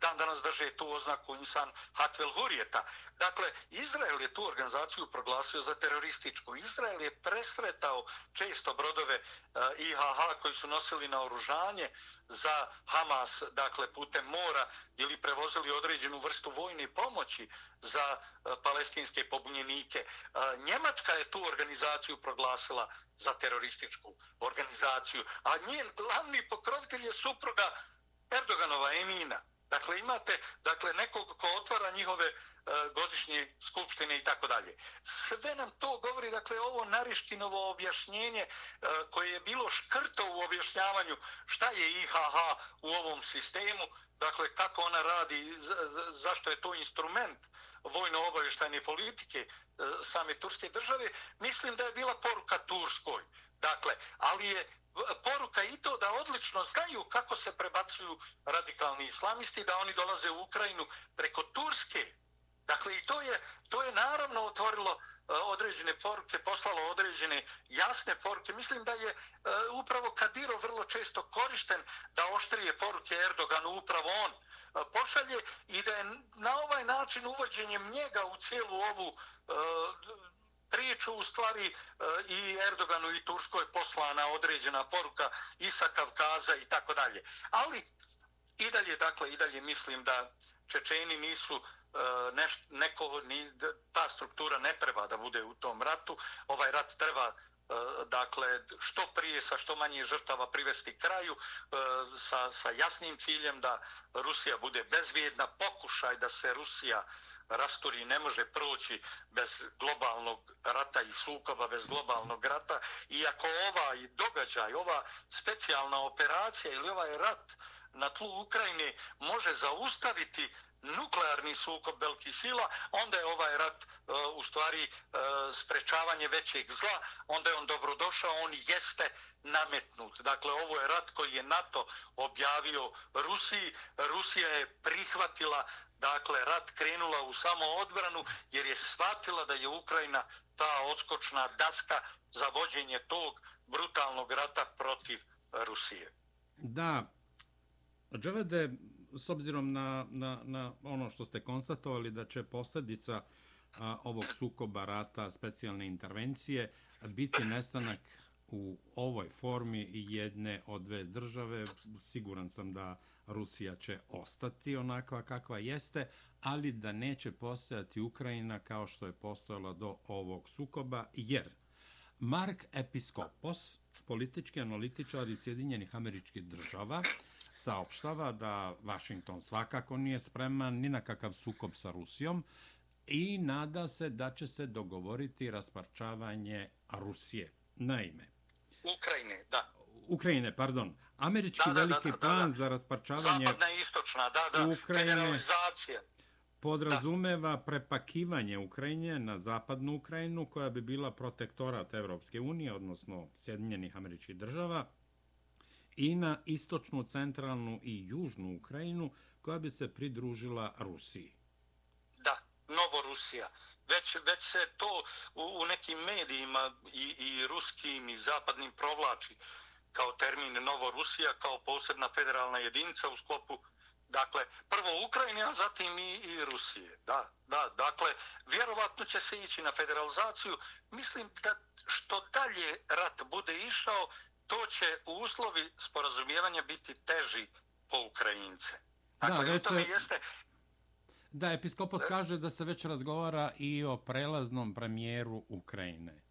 dan danas drže tu oznaku Insan Hatvel Hurjeta. Dakle, Izrael je tu organizaciju proglasio za terorističku. Izrael je presretao često brodove eh, uh, IHH koji su nosili na oružanje za Hamas, dakle, putem mora ili prevozili određenu vrstu vojne pomoći za e, palestinske pobunjenike. E, Njemačka je tu organizaciju proglasila za terorističku organizaciju, a njen glavni pokrovitelj je supruga Erdoganova Emina. Dakle, imate dakle, nekog ko otvara njihove e, godišnje skupštine i tako dalje. Sve nam to govori, dakle, ovo Narištinovo objašnjenje e, koje je bilo škrto u objašnjavanju šta je IHH u ovom sistemu, dakle, kako ona radi, zašto je to instrument vojno-obavještajne politike e, same turske države, mislim da je bila poruka Turskoj. Dakle, ali je poruka i to da odlično znaju kako se prebacuju radikalni islamisti, da oni dolaze u Ukrajinu preko Turske. Dakle, i to je, to je naravno otvorilo e, određene poruke, poslalo određene jasne poruke. Mislim da je e, upravo Kadiro vrlo često korišten da oštrije poruke Erdoganu, upravo on e, pošalje i da je na ovaj način uvođenjem njega u cijelu ovu priču u stvari e, i Erdoganu i Turskoj poslana određena poruka i sa Kavkaza i tako dalje. Ali i dalje, dakle, i dalje mislim da Čečeni nisu e, neš, neko, ni, ta struktura ne treba da bude u tom ratu. Ovaj rat treba e, dakle, što prije sa što manje žrtava privesti kraju sa, sa jasnim ciljem da Rusija bude bezvijedna, pokušaj da se Rusija rasturi ne može proći bez globalnog rata i sukoba, bez globalnog rata. I ako ovaj događaj, ova specijalna operacija ili ovaj rat na tlu Ukrajine može zaustaviti nuklearni sukob velikih sila, onda je ovaj rat uh, u stvari uh, sprečavanje većeg zla, onda je on dobrodošao, on jeste nametnut. Dakle, ovo je rat koji je NATO objavio Rusiji. Rusija je prihvatila dakle, rat krenula u samo odbranu jer je shvatila da je Ukrajina ta odskočna daska za vođenje tog brutalnog rata protiv Rusije. Da, Džavede, s obzirom na, na, na ono što ste konstatovali da će posljedica a, ovog sukoba rata, specijalne intervencije, biti nestanak u ovoj formi jedne od dve države, siguran sam da Rusija će ostati onakva kakva jeste, ali da neće postojati Ukrajina kao što je postojala do ovog sukoba, jer Mark Episkopos, politički analitičar iz Sjedinjenih američkih država, saopštava da Washington svakako nije spreman ni na kakav sukob sa Rusijom i nada se da će se dogovoriti rasparčavanje Rusije. Naime. Ukrajine, da. Ukrajine, pardon. Američki da, da, veliki da, da, plan da, da. za rasparčavanje Zapadna i istočna, da, da. Ukrajine podrazumeva da. prepakivanje Ukrajine na zapadnu Ukrajinu koja bi bila protektorat Evropske unije, odnosno Sjedinjenih američkih država, i na istočnu, centralnu i južnu Ukrajinu koja bi se pridružila Rusiji. Da, Novorusija. Već, već se to u, u nekim medijima i, i ruskim i zapadnim provlači kao termin Novorusija, kao posebna federalna jedinica u sklopu Dakle, prvo Ukrajine, a zatim i, i Rusije. Da, da, dakle, vjerovatno će se ići na federalizaciju. Mislim da što dalje rat bude išao, to će uslovi sporazumijevanja biti teži po Ukrajince. Dakle, da, već se... jeste, Da, episkopos kaže da se već razgovara i o prelaznom premijeru Ukrajine.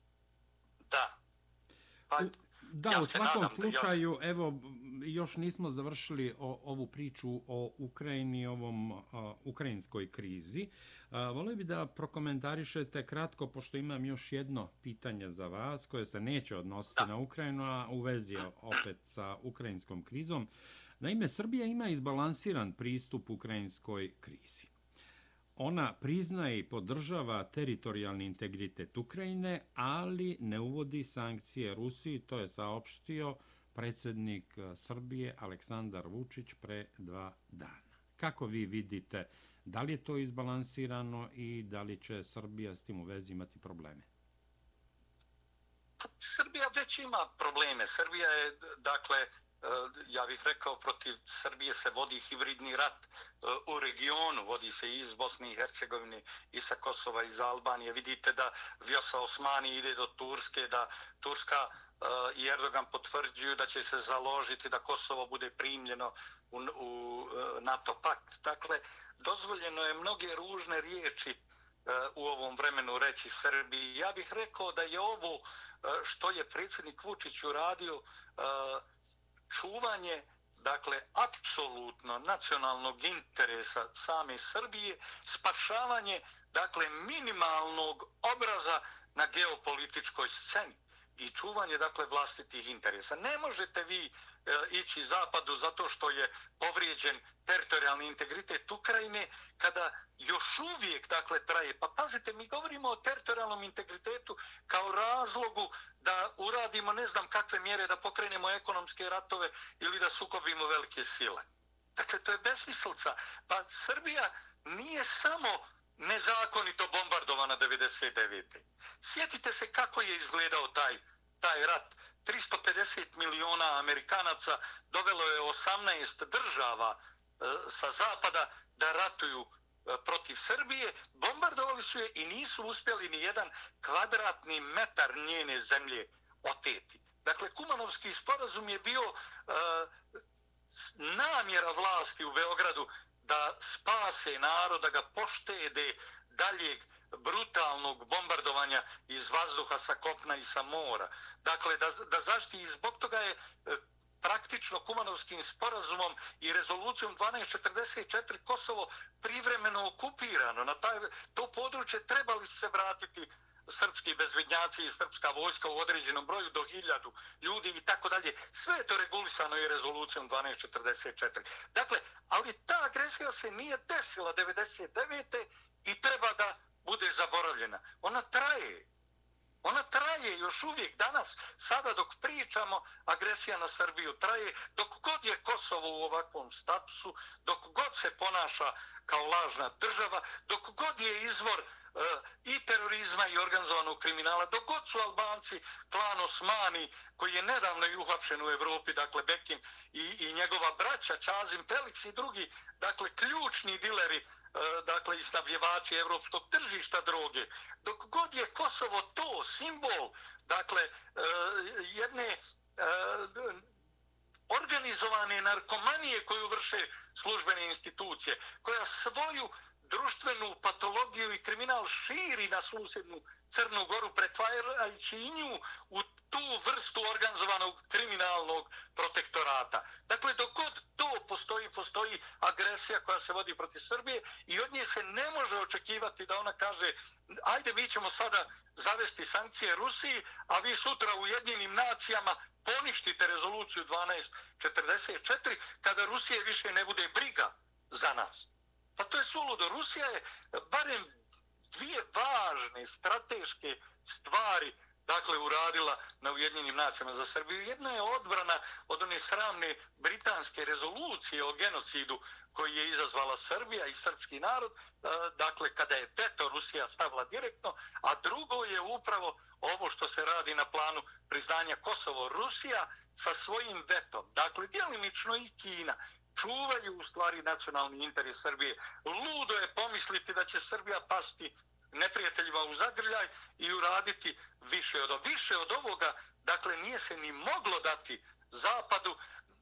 Da. Pa, da, ja u svakom slučaju, ja... evo, još nismo završili o, ovu priču o Ukrajini, ovom uh, ukrajinskoj krizi. Volio bi da prokomentarišete kratko, pošto imam još jedno pitanje za vas, koje se neće odnositi na Ukrajinu, a u vezi opet sa ukrajinskom krizom. Naime, Srbija ima izbalansiran pristup ukrajinskoj krizi. Ona priznaje i podržava teritorijalni integritet Ukrajine, ali ne uvodi sankcije Rusiji, to je saopštio predsjednik Srbije Aleksandar Vučić pre dva dana. Kako vi vidite, da li je to izbalansirano i da li će Srbija s tim u vezi imati probleme? Srbija već ima probleme. Srbija je, dakle, eh, ja bih rekao, protiv Srbije se vodi hibridni rat eh, u regionu, vodi se iz Bosne i Hercegovine, i sa Kosova, i za Albanije. Vidite da Vjosa Osmani ide do Turske, da Turska eh, i Erdogan potvrđuju da će se založiti da Kosovo bude primljeno u, u e, NATO pakt. Dakle, dozvoljeno je mnoge ružne riječi e, u ovom vremenu reći Srbiji. Ja bih rekao da je ovo e, što je predsjednik Vučić uradio čuvanje dakle apsolutno nacionalnog interesa same Srbije, spašavanje dakle minimalnog obraza na geopolitičkoj sceni i čuvanje dakle vlastitih interesa. Ne možete vi uh, E, ići zapadu zato što je povrijeđen teritorijalni integritet Ukrajine kada još uvijek dakle traje. Pa pazite, mi govorimo o teritorijalnom integritetu kao razlogu da uradimo ne znam kakve mjere da pokrenemo ekonomske ratove ili da sukobimo velike sile. Dakle, to je besmislica. Pa Srbija nije samo nezakonito bombardovana 99. Sjetite se kako je izgledao taj, taj rat 350 miliona Amerikanaca dovelo je 18 država e, sa zapada da ratuju e, protiv Srbije, bombardovali su je i nisu uspjeli ni jedan kvadratni metar njene zemlje oteti. Dakle, Kumanovski sporazum je bio e, namjera vlasti u Beogradu da spase narod, da ga poštede daljeg brutalnog bombardovanja iz vazduha sa kopna i sa mora. Dakle, da, da zašti i zbog toga je e, praktično kumanovskim sporazumom i rezolucijom 1244 Kosovo privremeno okupirano. Na taj, to područje trebali se vratiti srpski bezvednjaci i srpska vojska u određenom broju do hiljadu ljudi i tako dalje. Sve je to regulisano i rezolucijom 1244. Dakle, ali ta agresija se nije desila 99. i treba da bude zaboravljena. Ona traje. Ona traje još uvijek danas, sada dok pričamo, agresija na Srbiju traje, dok god je Kosovo u ovakvom statusu, dok god se ponaša kao lažna država, dok god je izvor e, i terorizma i organizovanog kriminala, dok god su Albanci, klan Osmani, koji je nedavno i uhapšen u Evropi, dakle Bekim i, i njegova braća, Čazim, Felix i drugi, dakle ključni dileri E, dakle, istabljevači evropskog tržišta droge. Dok god je Kosovo to, simbol, dakle, e, jedne e, organizovane narkomanije koju vrše službene institucije, koja svoju društvenu patologiju i kriminal širi na susjednu Crnu Goru, pretvarajući i nju u tu vrstu organizovanog kriminalnog protektorata. Dakle, dok god to postoji, postoji agresija koja se vodi protiv Srbije i od nje se ne može očekivati da ona kaže ajde, mi ćemo sada zavesti sankcije Rusiji, a vi sutra u jedinim nacijama poništite rezoluciju 1244 kada Rusije više ne bude briga za nas. Pa to je suludo. Rusija je barem dvije važne strateške stvari dakle uradila na Ujedinjenim nacijama za Srbiju. Jedna je odbrana od one sramne britanske rezolucije o genocidu koji je izazvala Srbija i srpski narod, e, dakle kada je veto Rusija stavila direktno, a drugo je upravo ovo što se radi na planu priznanja Kosovo. Rusija sa svojim vetom, dakle djelimično i Kina, čuvaju u stvari nacionalni interes Srbije. Ludo je pomisliti da će Srbija pasti neprijateljima u zagrljaj i uraditi više od, više od ovoga. Dakle, nije se ni moglo dati Zapadu,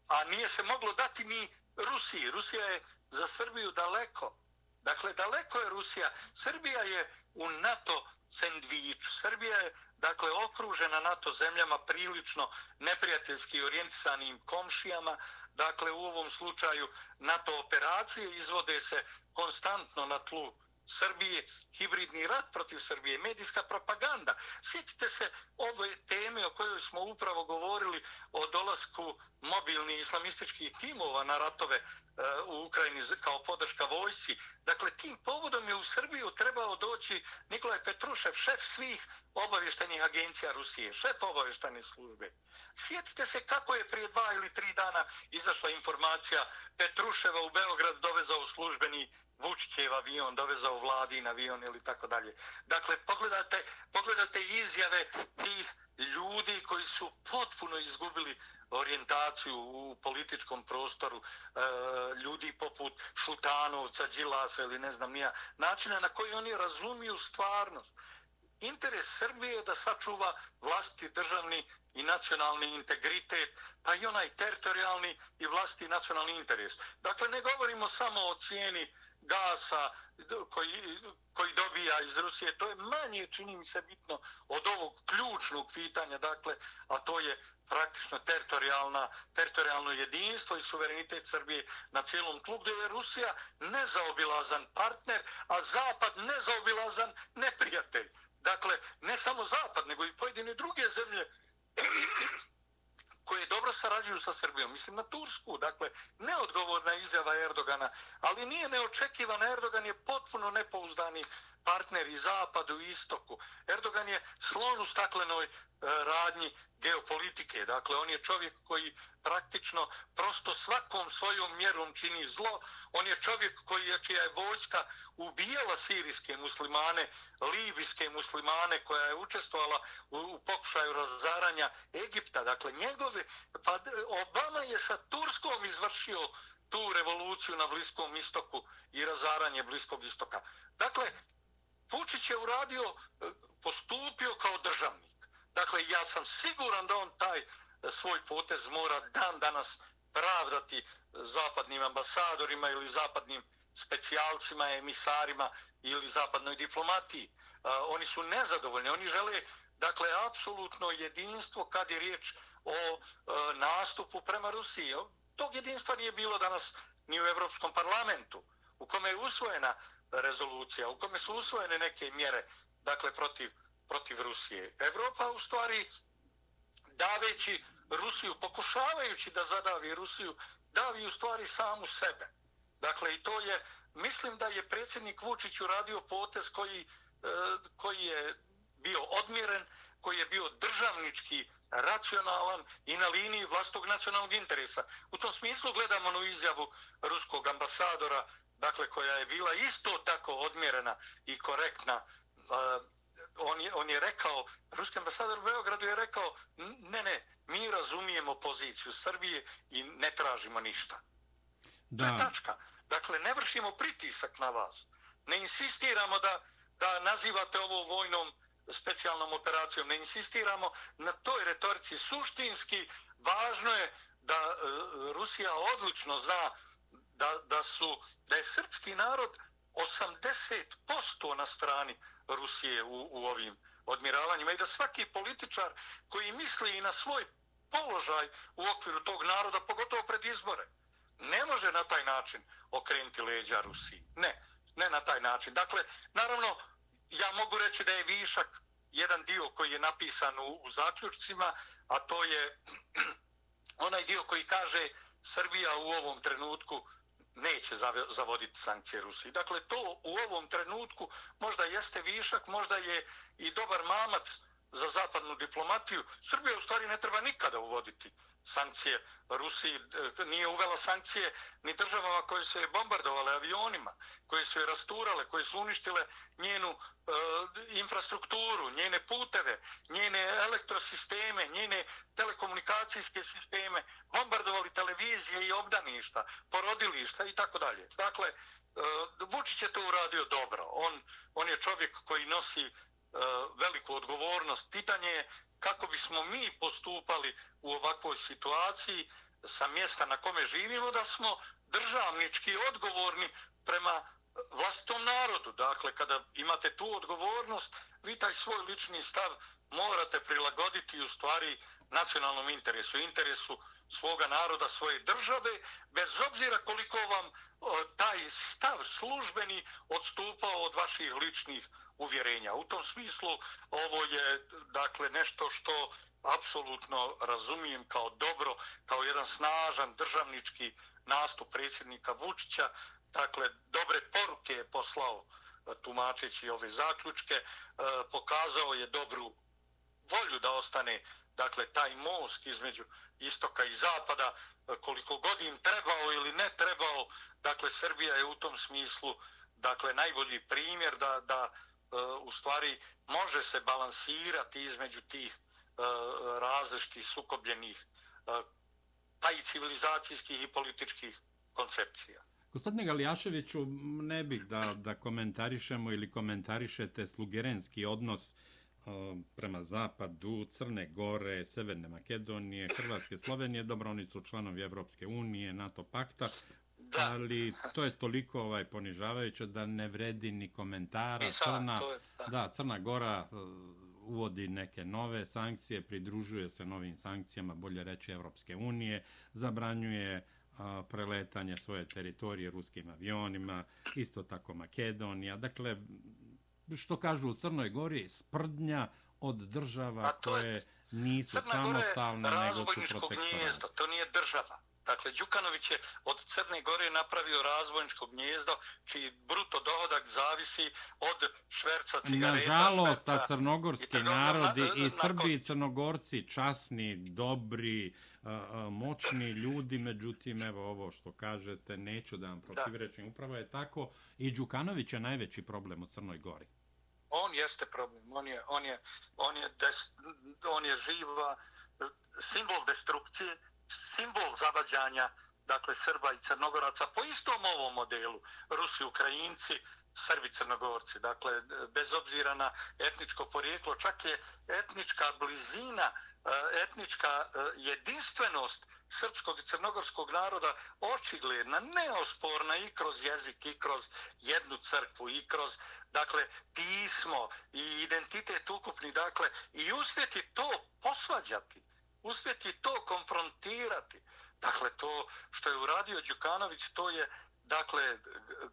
a nije se moglo dati ni Rusiji. Rusija je za Srbiju daleko, Dakle, daleko je Rusija. Srbija je u NATO sendviču. Srbija je, dakle, okružena NATO zemljama prilično neprijateljski orijentisanim komšijama. Dakle, u ovom slučaju NATO operacije izvode se konstantno na tlu Srbije, hibridni rat protiv Srbije, medijska propaganda. Sjetite se ove teme o kojoj smo upravo govorili o dolasku mobilnih islamističkih timova na ratove e, u Ukrajini kao podrška vojsi. Dakle, tim povodom je u Srbiju trebao doći Nikolaj Petrušev, šef svih obavještenih agencija Rusije, šef obavještene službe. Sjetite se kako je prije dva ili tri dana izašla informacija Petruševa u Beograd dovezao službeni Vučićev avion, dovezao vladin avion ili tako dalje. Dakle, pogledate, pogledate izjave tih ljudi koji su potpuno izgubili orijentaciju u političkom prostoru, e, ljudi poput Šutanovca, Đilasa ili ne znam nija, načina na koji oni razumiju stvarnost. Interes Srbije je da sačuva vlasti državni i nacionalni integritet, pa i onaj teritorijalni i vlasti nacionalni interes. Dakle, ne govorimo samo o cijeni gasa koji, koji dobija iz Rusije, to je manje, čini mi se, bitno od ovog ključnog pitanja, dakle, a to je praktično teritorijalna, teritorijalno jedinstvo i suverenitet Srbije na cijelom tlu, gdje je Rusija nezaobilazan partner, a Zapad nezaobilazan neprijatelj. Dakle, ne samo Zapad, nego i pojedine druge zemlje koje dobro sarađuju sa Srbijom. Mislim na Tursku, dakle, neodgovorna izjava Erdogana, ali nije neočekivana. Erdogan je potpuno nepouzdani partner i zapadu i istoku. Erdogan je slon u staklenoj e, radnji geopolitike. Dakle, on je čovjek koji praktično prosto svakom svojom mjerom čini zlo. On je čovjek koji je, čija je vojska ubijala sirijske muslimane, libijske muslimane koja je učestvovala u, u pokušaju razaranja Egipta. Dakle, njegove, pa Obama je sa Turskom izvršio tu revoluciju na Bliskom istoku i razaranje Bliskog istoka. Dakle, Vučić je uradio, e, postupio kao državnik. Dakle, ja sam siguran da on taj e, svoj potez mora dan danas pravdati zapadnim ambasadorima ili zapadnim specijalcima, emisarima ili zapadnoj diplomatiji. E, oni su nezadovoljni, oni žele dakle apsolutno jedinstvo kad je riječ o nastupu prema Rusiji. Tog jedinstva nije bilo danas ni u Evropskom parlamentu u kome je usvojena rezolucija, u kome su usvojene neke mjere dakle protiv protiv Rusije. Evropa u stvari daveći Rusiju, pokušavajući da zadavi Rusiju, davi u stvari samu sebe. Dakle, i to je, mislim da je predsjednik Vučić uradio potez koji, e, koji je bio odmjeren, koji je bio državnički racionalan i na liniji vlastog nacionalnog interesa. U tom smislu gledamo na izjavu ruskog ambasadora, dakle, koja je bila isto tako odmjerena i korektna on je, on je rekao, ruski ambasador u Beogradu je rekao, ne, ne, mi razumijemo poziciju Srbije i ne tražimo ništa. Da. To je tačka. Dakle, ne vršimo pritisak na vas. Ne insistiramo da, da nazivate ovo vojnom specijalnom operacijom. Ne insistiramo na toj retorici. Suštinski, važno je da e, Rusija odlično zna da, da, su, da je srpski narod 80% na strani Rusije u, u ovim odmiravanjima i da svaki političar koji misli i na svoj položaj u okviru tog naroda, pogotovo pred izbore, ne može na taj način okrenuti leđa Rusiji. Ne, ne na taj način. Dakle, naravno, ja mogu reći da je višak jedan dio koji je napisan u, u zaključcima, a to je onaj dio koji kaže Srbija u ovom trenutku neće zavoditi sankcije Rusiji. Dakle, to u ovom trenutku možda jeste višak, možda je i dobar mamac za zapadnu diplomatiju. Srbija u stvari ne treba nikada uvoditi sankcije Rusiji, e, nije uvela sankcije ni državama koje su je bombardovale avionima, koje su je rasturale, koje su uništile njenu e, infrastrukturu, njene puteve, njene elektrosisteme, njene telekomunikacijske sisteme, bombardovali televizije i obdaništa, porodilišta i tako dalje. Dakle, e, Vučić je to uradio dobro. On, on je čovjek koji nosi e, veliku odgovornost. Pitanje je kako bismo mi postupali u ovakvoj situaciji sa mjesta na kome živimo, da smo državnički odgovorni prema vlastnom narodu. Dakle, kada imate tu odgovornost, vi taj svoj lični stav morate prilagoditi u stvari nacionalnom interesu, interesu svoga naroda, svoje države, bez obzira koliko vam taj stav službeni odstupao od vaših ličnih uvjerenja. U tom smislu ovo je dakle nešto što apsolutno razumijem kao dobro, kao jedan snažan državnički nastup predsjednika Vučića. Dakle, dobre poruke je poslao e, tumačeći ove zaključke, e, pokazao je dobru volju da ostane dakle taj most između istoka i zapada e, koliko god im trebao ili ne trebao dakle Srbija je u tom smislu dakle najbolji primjer da da Eh, u stvari može se balansirati između tih eh, različitih sukobljenih eh, pa i civilizacijskih i političkih koncepcija. Gospodine Galijaševiću, ne bih da, da komentarišemo ili komentarišete slugerenski odnos prema zapadu, Crne Gore, Severne Makedonije, Hrvatske, Slovenije. Dobro, oni su članovi Evropske unije, NATO pakta, da. ali to je toliko ovaj ponižavajuće da ne vredi ni komentara. Crna, je, da. da, Crna Gora uvodi neke nove sankcije, pridružuje se novim sankcijama, bolje reći Evropske unije, zabranjuje a, preletanje svoje teritorije ruskim avionima, isto tako Makedonija. Dakle, što kažu u Crnoj Gori, sprdnja od država koje nisu Crna samostalne, nego su protektorate. To nije država. Dakle, Đukanović je od Crne Gore napravio razvojničko gnjezdo čiji bruto dohodak zavisi od šverca cigareta. Nažalost, šverca, a crnogorski i narodi na, i Srbi i crnogorci časni, dobri, moćni ljudi, međutim, evo ovo što kažete, neću da vam protivrečim, upravo je tako. I Đukanović je najveći problem u Crnoj Gori. On jeste problem, on je, on je, on je, des, on je živa simbol destrukcije, simbol zavađanja dakle Srba i Crnogoraca po istom ovom modelu Rusi, Ukrajinci, Srbi, Crnogorci. Dakle, bez obzira na etničko porijeklo, čak je etnička blizina, eh, etnička eh, jedinstvenost srpskog i crnogorskog naroda očigledna, neosporna i kroz jezik, i kroz jednu crkvu, i kroz dakle, pismo i identitet ukupni. Dakle, i uspjeti to posvađati uspjeti to konfrontirati. Dakle, to što je uradio Đukanović, to je dakle,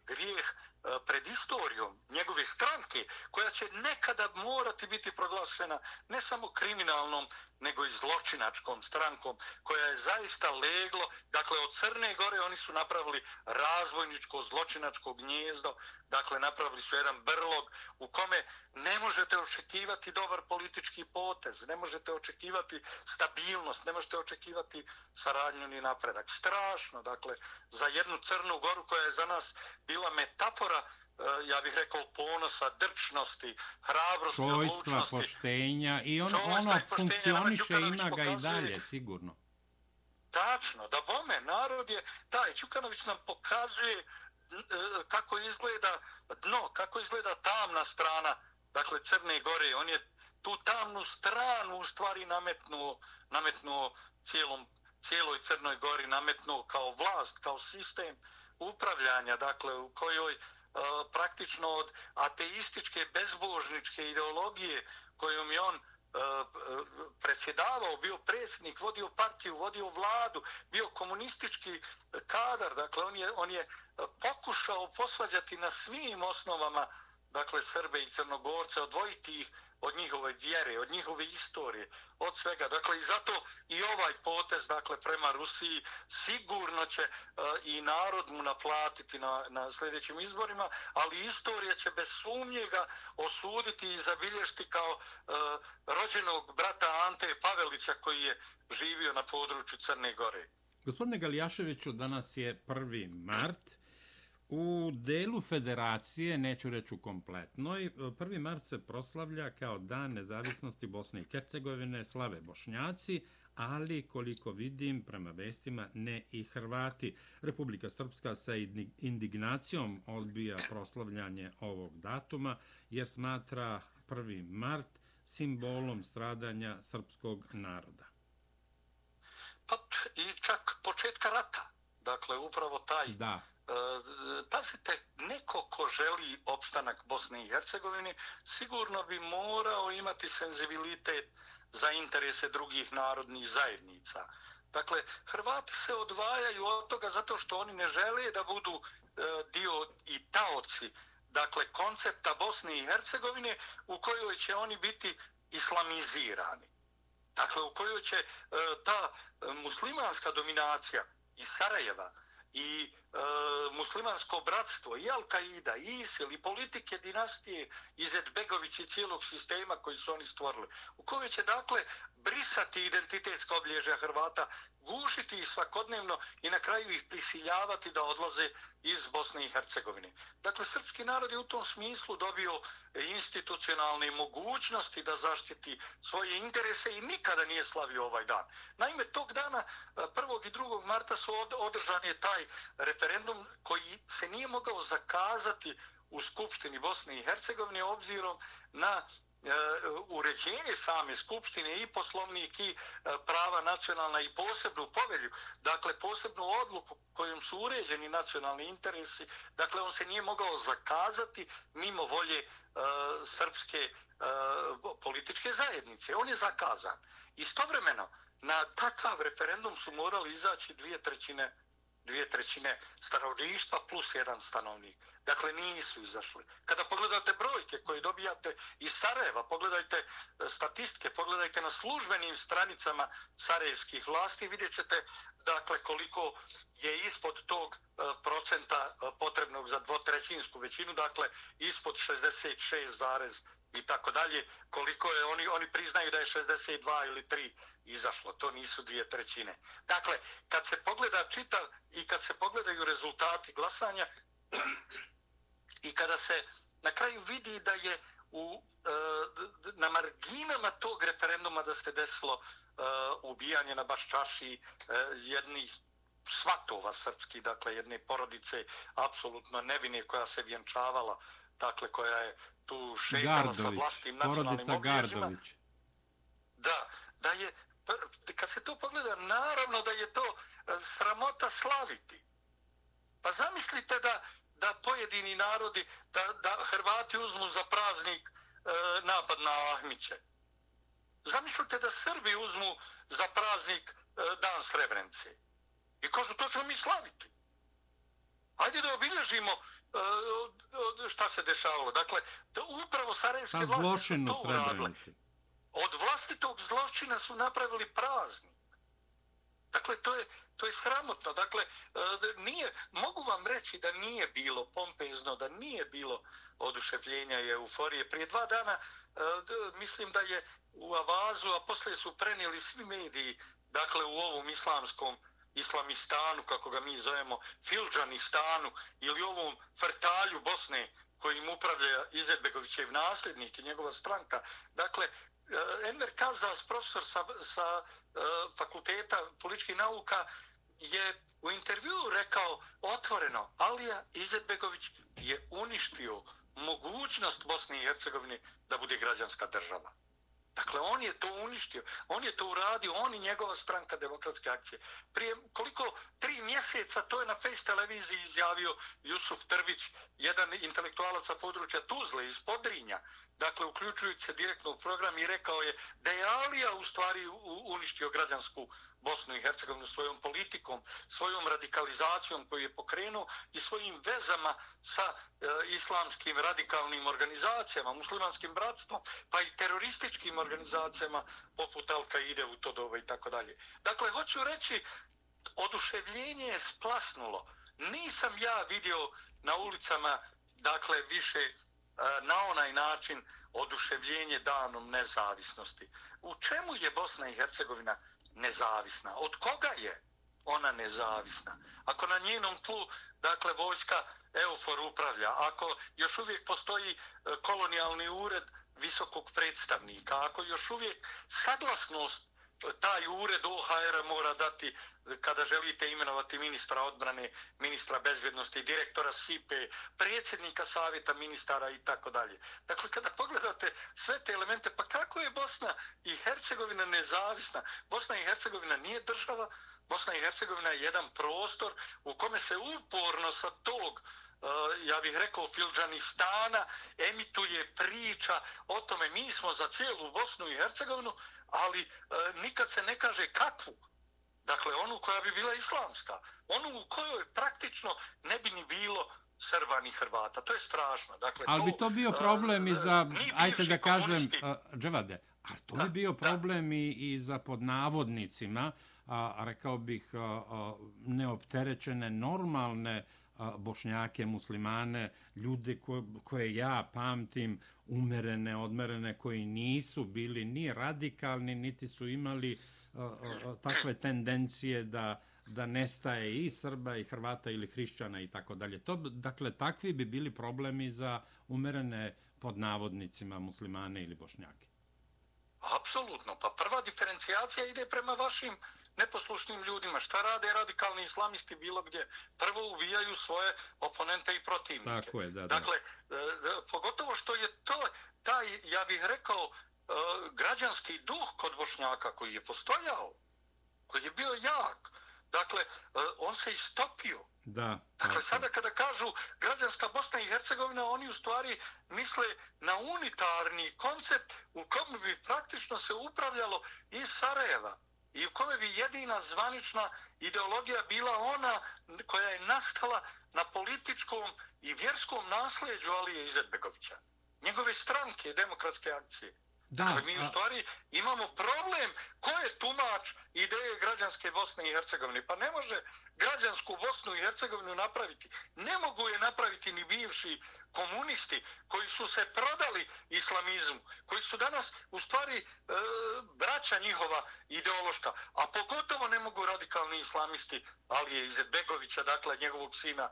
grijeh E, pred istorijom njegove stranke, koja će nekada morati biti proglašena ne samo kriminalnom, nego i zločinačkom strankom, koja je zaista leglo, dakle, od Crne Gore oni su napravili razvojničko zločinačko gnjezdo, dakle, napravili su jedan brlog u kome ne možete očekivati dobar politički potez, ne možete očekivati stabilnost, ne možete očekivati saradnju ni napredak. Strašno, dakle, za jednu Crnu Goru koja je za nas bila metafora eh, ja bih rekao ponosa, drčnosti, hrabrosti, Čojstva, odlučnosti. poštenja i on, ono funkcioniše, ima ga i dalje, sigurno. Tačno, da bome, narod je, taj Čukanović nam pokazuje eh, kako izgleda dno, kako izgleda tamna strana, dakle Crne Gore, on je tu tamnu stranu u stvari nametnuo, nametnuo cijelom, cijeloj Crnoj Gori, nametnuo kao vlast, kao sistem, upravljanja, dakle, u kojoj E, praktično od ateističke, bezbožničke ideologije kojom je on e, e, predsjedavao, bio predsjednik, vodio partiju, vodio vladu, bio komunistički kadar, dakle, on je, on je pokušao posvađati na svim osnovama dakle Srbe i Crnogorce, odvojiti ih od njihove vjere, od njihove istorije, od svega. Dakle, i zato i ovaj potez, dakle, prema Rusiji sigurno će uh, i narod mu naplatiti na, na sljedećim izborima, ali istorija će bez sumnje ga osuditi i zabilježiti kao uh, rođenog brata Ante Pavelića koji je živio na području Crne Gore. Gospodine Galijaševiću, danas je 1. mart. U delu federacije, neću reći u kompletnoj, 1. mart se proslavlja kao dan nezavisnosti Bosne i Hercegovine, slave Bošnjaci, ali koliko vidim prema vestima ne i Hrvati. Republika Srpska sa indignacijom odbija proslavljanje ovog datuma jer smatra 1. mart simbolom stradanja srpskog naroda. Pa i čak početka rata Dakle, upravo taj... Da. E, pazite, neko ko želi opstanak Bosne i Hercegovine, sigurno bi morao imati senzibilitet za interese drugih narodnih zajednica. Dakle, Hrvati se odvajaju od toga zato što oni ne žele da budu e, dio i taoci dakle, koncepta Bosne i Hercegovine u kojoj će oni biti islamizirani. Dakle, u kojoj će e, ta muslimanska dominacija iz Sarajeva. I E, muslimansko bratstvo, i Al-Qaida, i ISIL, i politike dinastije Izetbegović i cijelog sistema koji su oni stvorili, u kojoj će, dakle, brisati identitetsko oblježja Hrvata, gušiti ih svakodnevno i na kraju ih prisiljavati da odlaze iz Bosne i Hercegovine. Dakle, srpski narod je u tom smislu dobio institucionalne mogućnosti da zaštiti svoje interese i nikada nije slavio ovaj dan. Naime, tog dana, e, 1. i 2. marta, su održan je taj referendum koji se nije mogao zakazati u Skupštini Bosne i Hercegovine obzirom na E, uređenje same skupštine i poslovnik i e, prava nacionalna i posebnu povelju, dakle posebnu odluku kojom su uređeni nacionalni interesi, dakle on se nije mogao zakazati mimo volje e, srpske e, političke zajednice. On je zakazan. Istovremeno, na takav referendum su morali izaći dvije trećine dvije trećine stanovništva plus jedan stanovnik. Dakle, nisu izašli. Kada pogledate brojke koje dobijate iz Sarajeva, pogledajte e, statistike, pogledajte na službenim stranicama sarajevskih vlasti, vidjet ćete dakle, koliko je ispod tog e, procenta e, potrebnog za dvotrećinsku većinu, dakle, ispod 66, i tako dalje, koliko je, oni, oni priznaju da je 62 ili 3 izašlo, to nisu dvije trećine. Dakle, kad se pogleda čitav i kad se pogledaju rezultati glasanja i kada se na kraju vidi da je u, e, na marginama tog referenduma da se desilo e, ubijanje na baš čaši e, jednih svatova srpski, dakle jedne porodice apsolutno nevine koja se vjenčavala, dakle koja je tu šetala sa vlastim nacionalnim obilježima. Da, da je kad se to pogleda, naravno da je to e, sramota slaviti. Pa zamislite da, da pojedini narodi, da, da Hrvati uzmu za praznik e, napad na Ahmiće. Zamislite da Srbi uzmu za praznik e, Dan Srebrenice. I kažu, to ćemo mi slaviti. Hajde da obilježimo šta se dešavalo. Dakle, da upravo Sarajevske vlasti su to uradile od vlastitog zločina su napravili praznik. Dakle, to je, to je sramotno. Dakle, e, nije, mogu vam reći da nije bilo pompezno, da nije bilo oduševljenja i euforije. Prije dva dana e, mislim da je u Avazu, a posle su prenijeli svi mediji, dakle, u ovom islamskom islamistanu, kako ga mi zovemo, Filđanistanu, ili ovom frtalju Bosne, kojim upravlja Izetbegovićev nasljednik i njegova stranka. Dakle, eh, Enver Kazas, profesor sa, sa eh, fakulteta političkih nauka, je u intervjuu rekao otvoreno, Alija Izetbegović je uništio mogućnost Bosne i Hercegovine da bude građanska država. Dakle, on je to uništio, on je to uradio, on i njegova stranka demokratske akcije. Prije koliko tri mjeseca to je na Face televiziji izjavio Jusuf Trvić, jedan intelektualac sa područja Tuzle iz Podrinja, dakle, uključujući se direktno u program i rekao je da je Alija u stvari uništio građansku Bosnu i Hercegovinu svojom politikom, svojom radikalizacijom koju je pokrenuo i svojim vezama sa e, islamskim radikalnim organizacijama, muslimanskim bratstvom, pa i terorističkim organizacijama poput Al-Qaide u to doba i tako dalje. Dakle, hoću reći, oduševljenje je splasnulo. Nisam ja vidio na ulicama, dakle, više e, na onaj način oduševljenje danom nezavisnosti. U čemu je Bosna i Hercegovina nezavisna. Od koga je ona nezavisna? Ako na njenom tlu, dakle, vojska EUFOR upravlja, ako još uvijek postoji e, kolonijalni ured visokog predstavnika, ako još uvijek saglasnost taj ured OHR mora dati kada želite imenovati ministra odbrane, ministra bezbjednosti, direktora SIPE, predsjednika savjeta ministara i tako dalje. Dakle, kada pogledate sve te elemente. Pa kako je Bosna i Hercegovina nezavisna? Bosna i Hercegovina nije država, Bosna i Hercegovina je jedan prostor u kome se uporno sa tog eh, ja bih rekao Filđanistana emituje priča o tome mi smo za cijelu Bosnu i Hercegovinu ali uh, nikad se ne kaže kakvu dakle onu koja bi bila islamska onu u kojoj praktično ne bi ni bilo Srba ni Hrvata. To je strašno. Dakle, ali bi to bio problem uh, i za, ajte da kažem, uh, Dževade, a to bi bio problem i, i za podnavodnicima, a, rekao bih, a, a, neopterećene, normalne bošnjake, muslimane, ljude koje, koje ja pamtim, umerene, odmerene, koji nisu bili ni radikalni, niti su imali takve tendencije da da nestaje i Srba i Hrvata ili Hrišćana i tako dalje. To, dakle, takvi bi bili problemi za umerene pod navodnicima muslimane ili bošnjake. Apsolutno. Pa prva diferencijacija ide prema vašim neposlušnim ljudima. Šta rade radikalni islamisti bilo gdje? Prvo ubijaju svoje oponente i protivnike. Tako je, da, da. Dakle, e, pogotovo što je to, taj, ja bih rekao, e, građanski duh kod bošnjaka koji je postojao, koji je bio jak, Dakle, e, on se istopio. Da. Dakle, sada kada kažu građanska Bosna i Hercegovina, oni u stvari misle na unitarni koncept u kom bi praktično se upravljalo iz Sarajeva i u kome bi jedina zvanična ideologija bila ona koja je nastala na političkom i vjerskom nasljeđu Alije Izetbegovića. Njegove stranke, demokratske akcije. Da, dakle, mi u stvari imamo problem ko je tumač ideje građanske Bosne i Hercegovine. Pa ne može građansku Bosnu i Hercegovinu napraviti. Ne mogu je napraviti ni bivši komunisti koji su se prodali islamizmu, koji su danas u stvari e, braća njihova ideološka, a pogotovo ne mogu radikalni islamisti ali Izetbegovića, iz Begovića, dakle njegovog sina e,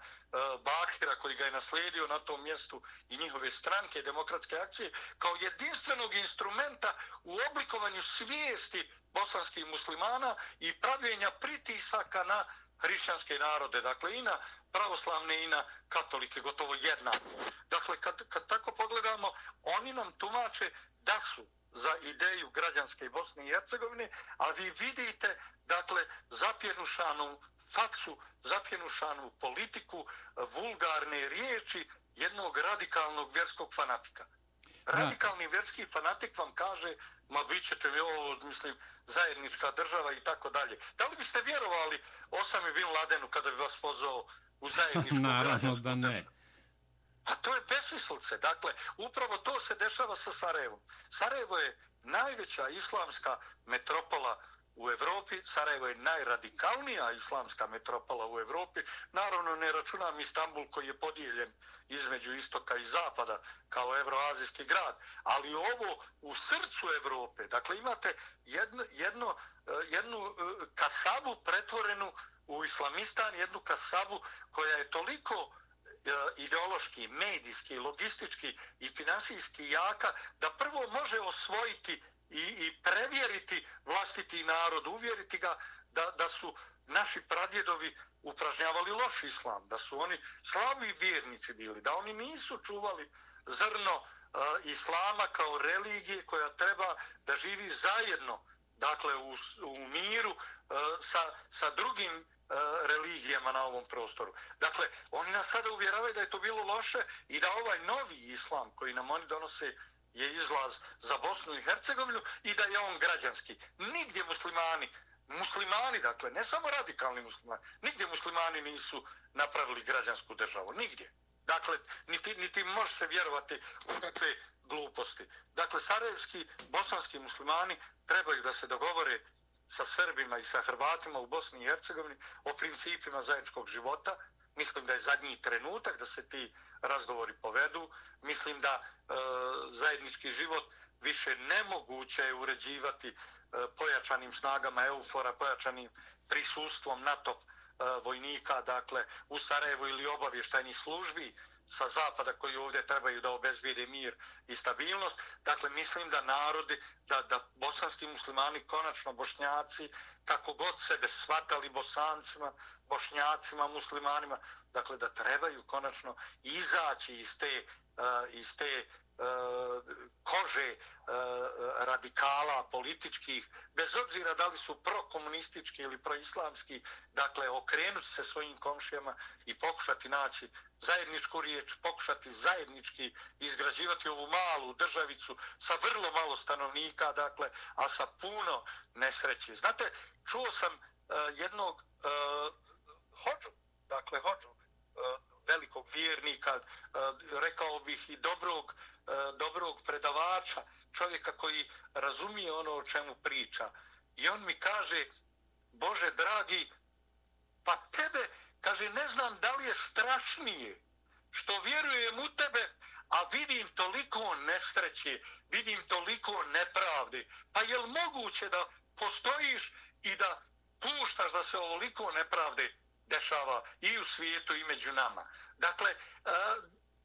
Bakira koji ga je naslijedio na tom mjestu i njihove stranke demokratske akcije kao jedinstvenog instrumenta u oblikovanju svijesti bosanskih muslimana i pravljenja pritisaka na hrišćanske narode, dakle i na pravoslavne i na katolike, gotovo jednako. Dakle, kad, kad tako pogledamo, oni nam tumače da su za ideju građanske Bosne i Hercegovine, a vi vidite, dakle, zapjenušanu faksu, zapjenušanu politiku, vulgarne riječi jednog radikalnog vjerskog fanatika. Radikalni vjerski fanatik vam kaže, ma bit ćete mi ovo, mislim, zajednička država i tako dalje. Da li biste vjerovali Osami Bin Ladenu kada bi vas pozvao u zajedničku Naravno da ne. A to je besmislce. Dakle, upravo to se dešava sa Sarajevom. Sarajevo je najveća islamska metropola u Evropi. Sarajevo je najradikalnija islamska metropola u Evropi. Naravno, ne računam Istanbul koji je podijeljen između istoka i zapada kao evroazijski grad. Ali ovo u srcu Evrope, dakle imate jedno, jedno, eh, jednu eh, kasabu pretvorenu u islamistan, jednu kasabu koja je toliko eh, ideološki, medijski, logistički i finansijski jaka da prvo može osvojiti i, i prevjeriti vlastiti narod, uvjeriti ga da, da su naši pradjedovi upražnjavali loš islam, da su oni slavi vjernici bili, da oni nisu čuvali zrno e, islama kao religije koja treba da živi zajedno, dakle u, u miru e, sa, sa drugim e, religijama na ovom prostoru. Dakle, oni nas sada uvjeravaju da je to bilo loše i da ovaj novi islam koji nam oni donose je izlaz za Bosnu i Hercegovinu i da je on građanski. Nigdje muslimani, muslimani dakle, ne samo radikalni muslimani, nigdje muslimani nisu napravili građansku državu, nigdje. Dakle, niti, niti može se vjerovati u kakve gluposti. Dakle, sarajevski, bosanski muslimani trebaju da se dogovore sa Srbima i sa Hrvatima u Bosni i Hercegovini o principima zajedničkog života. Mislim da je zadnji trenutak da se ti razgovori povedu. Mislim da e, zajednički život više nemoguće je uređivati e, pojačanim snagama EUFORA, pojačanim prisustvom NATO e, vojnika, dakle, u Sarajevu ili obavještajnih službi sa zapada koji ovdje trebaju da obezbijede mir i stabilnost. Dakle, mislim da narodi, da, da bosanski muslimani, konačno bošnjaci, kako god sebe svatali bosancima, bošnjacima, muslimanima, dakle da trebaju konačno izaći iz te, uh, iz te uh, kože uh, radikala političkih, bez obzira da li su prokomunistički ili proislamski, dakle, okrenuti se svojim komšijama i pokušati naći zajedničku riječ, pokušati zajednički izgrađivati ovu malu državicu sa vrlo malo stanovnika, dakle, a sa puno nesreće. Znate, čuo sam uh, jednog uh, hođu, dakle, hođu, E, velikog vjernika, e, rekao bih i dobrog, e, dobrog predavača, čovjeka koji razumije ono o čemu priča. I on mi kaže, Bože dragi, pa tebe, kaže, ne znam da li je strašnije što vjerujem u tebe, a vidim toliko nesreće, vidim toliko nepravde. Pa je li moguće da postojiš i da puštaš da se ovoliko nepravde dešava i u svijetu i među nama? Dakle,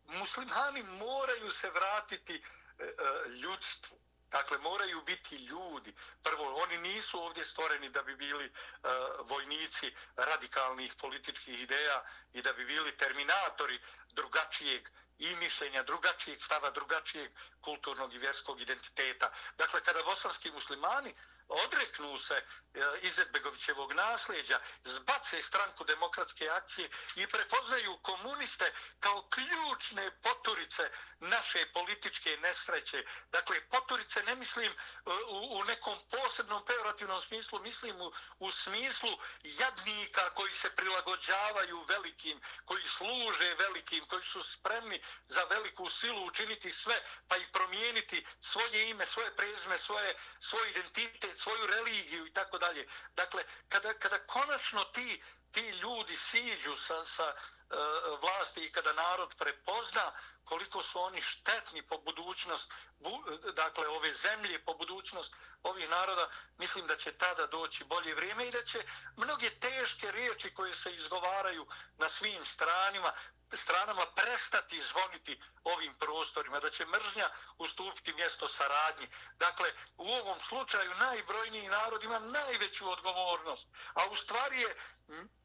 muslimani moraju se vratiti e, e, ljudstvu. Dakle, moraju biti ljudi. Prvo, oni nisu ovdje stvoreni da bi bili uh, vojnici radikalnih političkih ideja i da bi bili terminatori drugačijeg i mišljenja, drugačijeg stava, drugačijeg kulturnog i vjerskog identiteta. Dakle, kada bosanski muslimani odreknu se e, Izetbegovićevog nasljeđa, zbace stranku demokratske akcije i prepoznaju komuniste kao ključne poturice naše političke nesreće. Dakle, poturice ne mislim e, u, u nekom posebnom peorativnom smislu, mislim u, u smislu jadnika koji se prilagođavaju velikim, koji služe velikim, koji su spremni za veliku silu učiniti sve, pa i promijeniti svoje ime, svoje prezime, svoje, svoj identitet, svoju religiju i tako dalje. Dakle, kada, kada konačno ti, ti ljudi siđu sa, sa e, vlasti i kada narod prepozna koliko su oni štetni po budućnost, bu, dakle, ove zemlje po budućnost ovih naroda, mislim da će tada doći bolje vrijeme i da će mnoge teške riječi koje se izgovaraju na svim stranima, stranama prestati zvoniti ovim prostorima, da će mržnja ustupiti mjesto saradnji. Dakle, u ovom slučaju najbrojniji narod ima najveću odgovornost, a u stvari je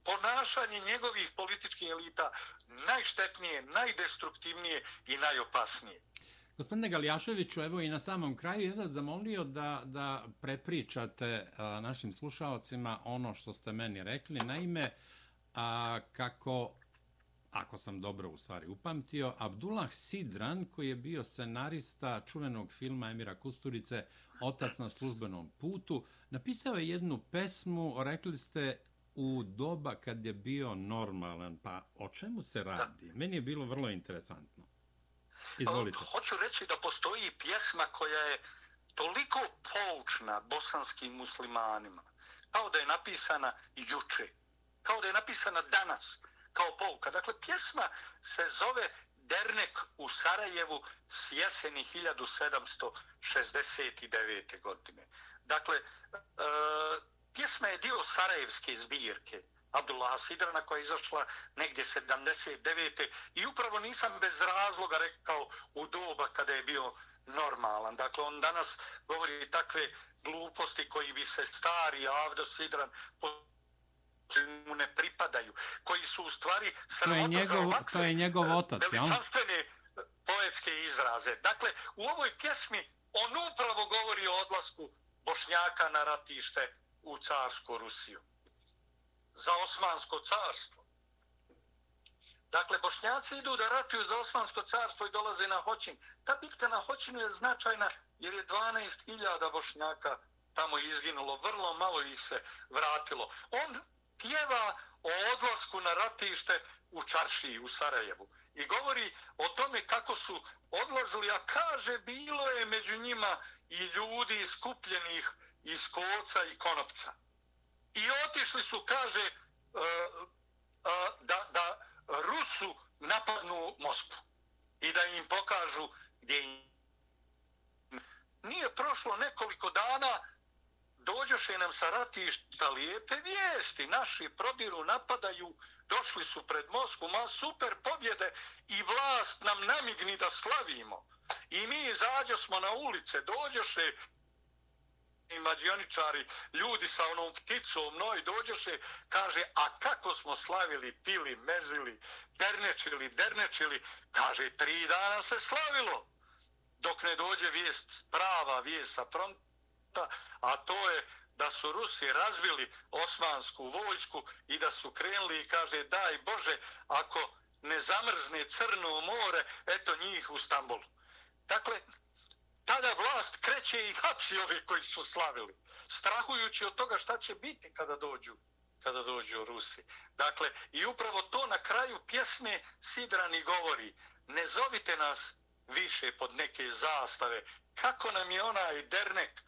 ponašanje njegovih političkih elita najštetnije, najdestruktivnije i najopasnije. Gospodine Galijaševiću, evo i na samom kraju je da zamolio da, da prepričate a, našim slušalcima ono što ste meni rekli. Naime, a, kako ako sam dobro u stvari upamtio, Abdullah Sidran, koji je bio scenarista čuvenog filma Emira Kusturice Otac na službenom putu, napisao je jednu pesmu, rekli ste, u doba kad je bio normalan. Pa o čemu se radi? Da. Meni je bilo vrlo interesantno. Izvolite. Hoću reći da postoji pjesma koja je toliko poučna bosanskim muslimanima, kao da je napisana juče, kao da je napisana danas, kao pouka. Dakle, pjesma se zove Dernek u Sarajevu s jeseni 1769. godine. Dakle, e, pjesma je dio Sarajevske zbirke Abdullah Sidrana koja je izašla negdje 79. I upravo nisam bez razloga rekao u doba kada je bio normalan. Dakle, on danas govori takve gluposti koji bi se stari Avdo Sidran mu ne pripadaju, koji su u stvari to je njegov, to je njegov otac? Veličanstvene poetske izraze. Dakle, u ovoj pjesmi on upravo govori o odlasku Bošnjaka na ratište u carsku Rusiju. Za Osmansko carstvo. Dakle, Bošnjaci idu da ratuju za Osmansko carstvo i dolaze na Hoćin. Ta bitka na Hoćinu je značajna jer je 12.000 Bošnjaka tamo izginulo. Vrlo malo ih se vratilo. On pjeva o odlasku na ratište u Čaršiji, u Sarajevu. I govori o tome kako su odlazili, a kaže bilo je među njima i ljudi skupljenih iz koca i konopca. I otišli su, kaže, e, e, da, da Rusu napadnu Moskvu i da im pokažu gdje im... Nije prošlo nekoliko dana, dođoše nam sa ratišta lijepe vijesti. Naši prodiru, napadaju, došli su pred Moskvu, ma super pobjede i vlast nam namigni da slavimo. I mi izađo smo na ulice, dođoše i mađioničari, ljudi sa onom pticom, noj, dođoše, kaže, a kako smo slavili, pili, mezili, dernečili, dernečili, kaže, tri dana se slavilo dok ne dođe vijest, prava vijest sa fronta, a to je da su Rusi razbili osmansku vojsku i da su krenuli i kaže daj Bože ako ne zamrzne crno more, eto njih u Stambolu. Dakle, tada vlast kreće i hapsi ove koji su slavili, strahujući od toga šta će biti kada dođu kada dođu Rusi. Dakle, i upravo to na kraju pjesme Sidrani govori, ne zovite nas više pod neke zastave, kako nam je onaj dernek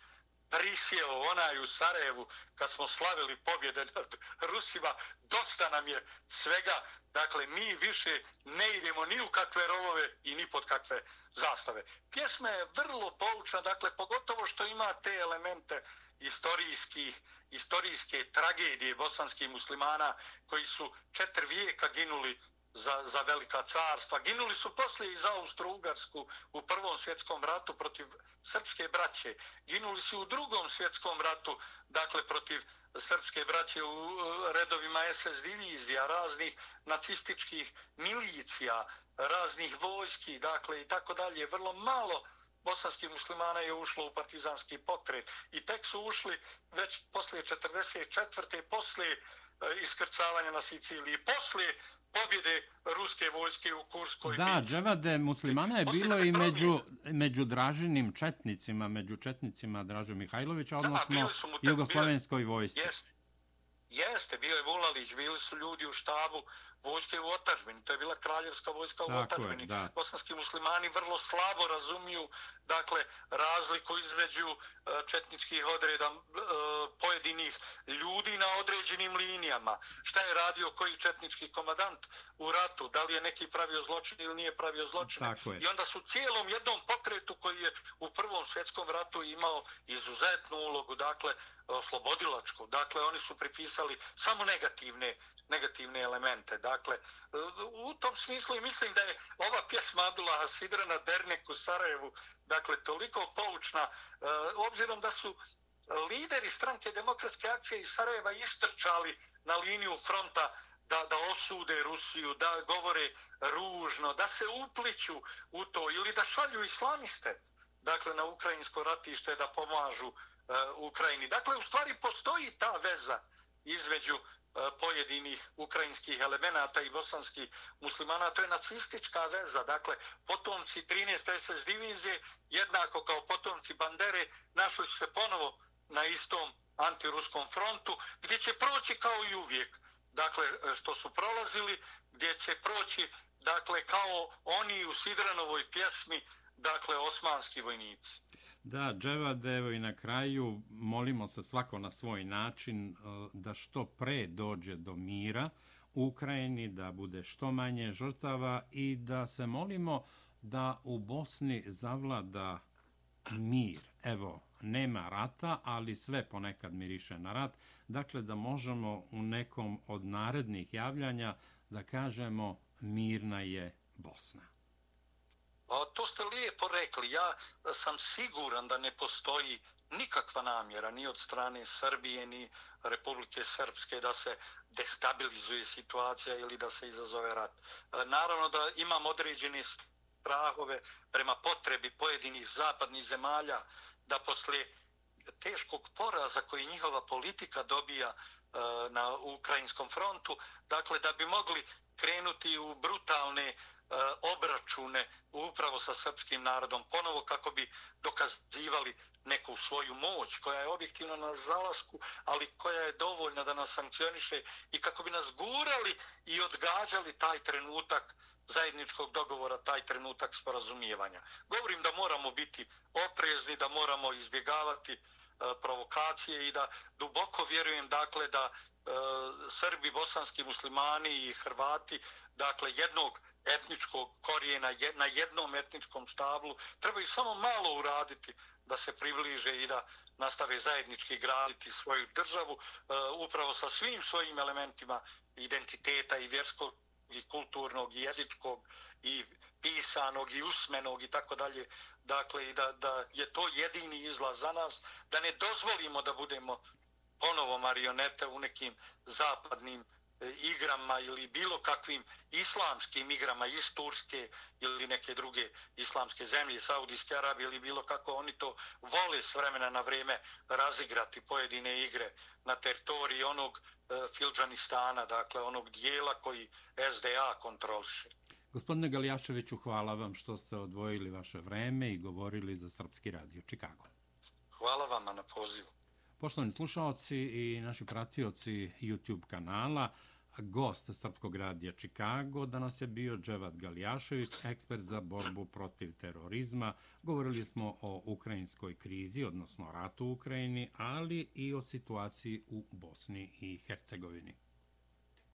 prisjeo onaj u Sarajevu kad smo slavili pobjede nad Rusima, dosta nam je svega, dakle mi više ne idemo ni u kakve rovove i ni pod kakve zastave. Pjesma je vrlo poučna, dakle pogotovo što ima te elemente istorijskih, istorijske tragedije bosanskih muslimana koji su četiri vijeka ginuli za, za velika carstva. Ginuli su poslije i za Austro-Ugarsku u Prvom svjetskom ratu protiv srpske braće. Ginuli su u Drugom svjetskom ratu, dakle protiv srpske braće u redovima SS divizija, raznih nacističkih milicija, raznih vojski, dakle i tako dalje. Vrlo malo bosanskih muslimana je ušlo u partizanski pokret i tek su ušli već poslije 44. poslije e, iskrcavanja na Siciliji. Poslije pobjede ruske vojske u Kurskoj Da, dževade muslimana je bilo i među, među draženim četnicima, među četnicima Dražo Mihajlovića, odnosno da, Jugoslovenskoj vojsci. Jeste, jeste, bio je Vulalić, bili su ljudi u štabu vojske u otažbini. To je bila kraljevska vojska u otažbini. Bosanski muslimani vrlo slabo razumiju dakle, razliku između uh, četničkih odreda uh, pojedinih ljudi na određenim linijama. Šta je radio koji četnički komadant u ratu? Da li je neki pravio zločin ili nije pravio zločin? I onda su cijelom jednom pokretu koji je u Prvom svjetskom ratu imao izuzetnu ulogu, dakle, oslobodilačku. Dakle, oni su pripisali samo negativne negativne elemente. Dakle, u tom smislu i mislim da je ova pjesma Abdullah Sidra na Derneku Sarajevu, dakle, toliko poučna, e, obzirom da su lideri stranke demokratske akcije iz Sarajeva istrčali na liniju fronta da, da osude Rusiju, da govore ružno, da se upliću u to ili da šalju islamiste dakle, na ukrajinsko ratište da pomažu uh, Ukrajini. Dakle, u stvari postoji ta veza između uh, E, pojedinih ukrajinskih elemenata i bosanskih muslimana, to je nacistička veza. Dakle, potomci 13. SS divizije, jednako kao potomci Bandere, našli su se ponovo na istom antiruskom frontu, gdje će proći kao i uvijek. Dakle, e, što su prolazili, gdje će proći, dakle, kao oni u Sidranovoj pjesmi, dakle, osmanski vojnici. Da, Dževad, evo i na kraju molimo se svako na svoj način e, da što pre dođe do mira u Ukrajini, da bude što manje žrtava i da se molimo da u Bosni zavlada mir. Evo, nema rata, ali sve ponekad miriše na rat. Dakle, da možemo u nekom od narednih javljanja da kažemo mirna je Bosna. Pa to ste lijepo rekli. Ja e, sam siguran da ne postoji nikakva namjera ni od strane Srbije ni Republike Srpske da se destabilizuje situacija ili da se izazove rat. E, naravno da imam određene strahove prema potrebi pojedinih zapadnih zemalja da posle teškog poraza koji njihova politika dobija e, na ukrajinskom frontu, dakle da bi mogli krenuti u brutalne E, obračune upravo sa srpskim narodom ponovo kako bi dokazivali neku svoju moć koja je objektivno na zalasku, ali koja je dovoljna da nas sankcioniše i kako bi nas gurali i odgađali taj trenutak zajedničkog dogovora, taj trenutak sporazumijevanja. Govorim da moramo biti oprezni, da moramo izbjegavati e, provokacije i da duboko vjerujem dakle da E, Srbi, bosanski muslimani i Hrvati dakle jednog etničkog korijena na jednom etničkom stablu trebaju samo malo uraditi da se približe i da nastave zajednički graditi svoju državu e, upravo sa svim svojim elementima identiteta i vjerskog i kulturnog i jezičkog i pisanog i usmenog i tako dalje. Dakle i da, da je to jedini izlaz za nas da ne dozvolimo da budemo ponovo marionete u nekim zapadnim igrama ili bilo kakvim islamskim igrama iz Turske ili neke druge islamske zemlje, Saudijske Arabije ili bilo kako oni to vole s vremena na vrijeme razigrati pojedine igre na teritoriji onog e, Filđanistana, dakle onog dijela koji SDA kontroliše. Gospodine Galijaševiću, hvala vam što ste odvojili vaše vreme i govorili za Srpski radio Čikago. Hvala vam na pozivu. Poštovani slušalci i naši pratioci YouTube kanala, gost Srpskog radija Čikago danas je bio Dževad Galijašević, ekspert za borbu protiv terorizma. Govorili smo o ukrajinskoj krizi, odnosno ratu u Ukrajini, ali i o situaciji u Bosni i Hercegovini.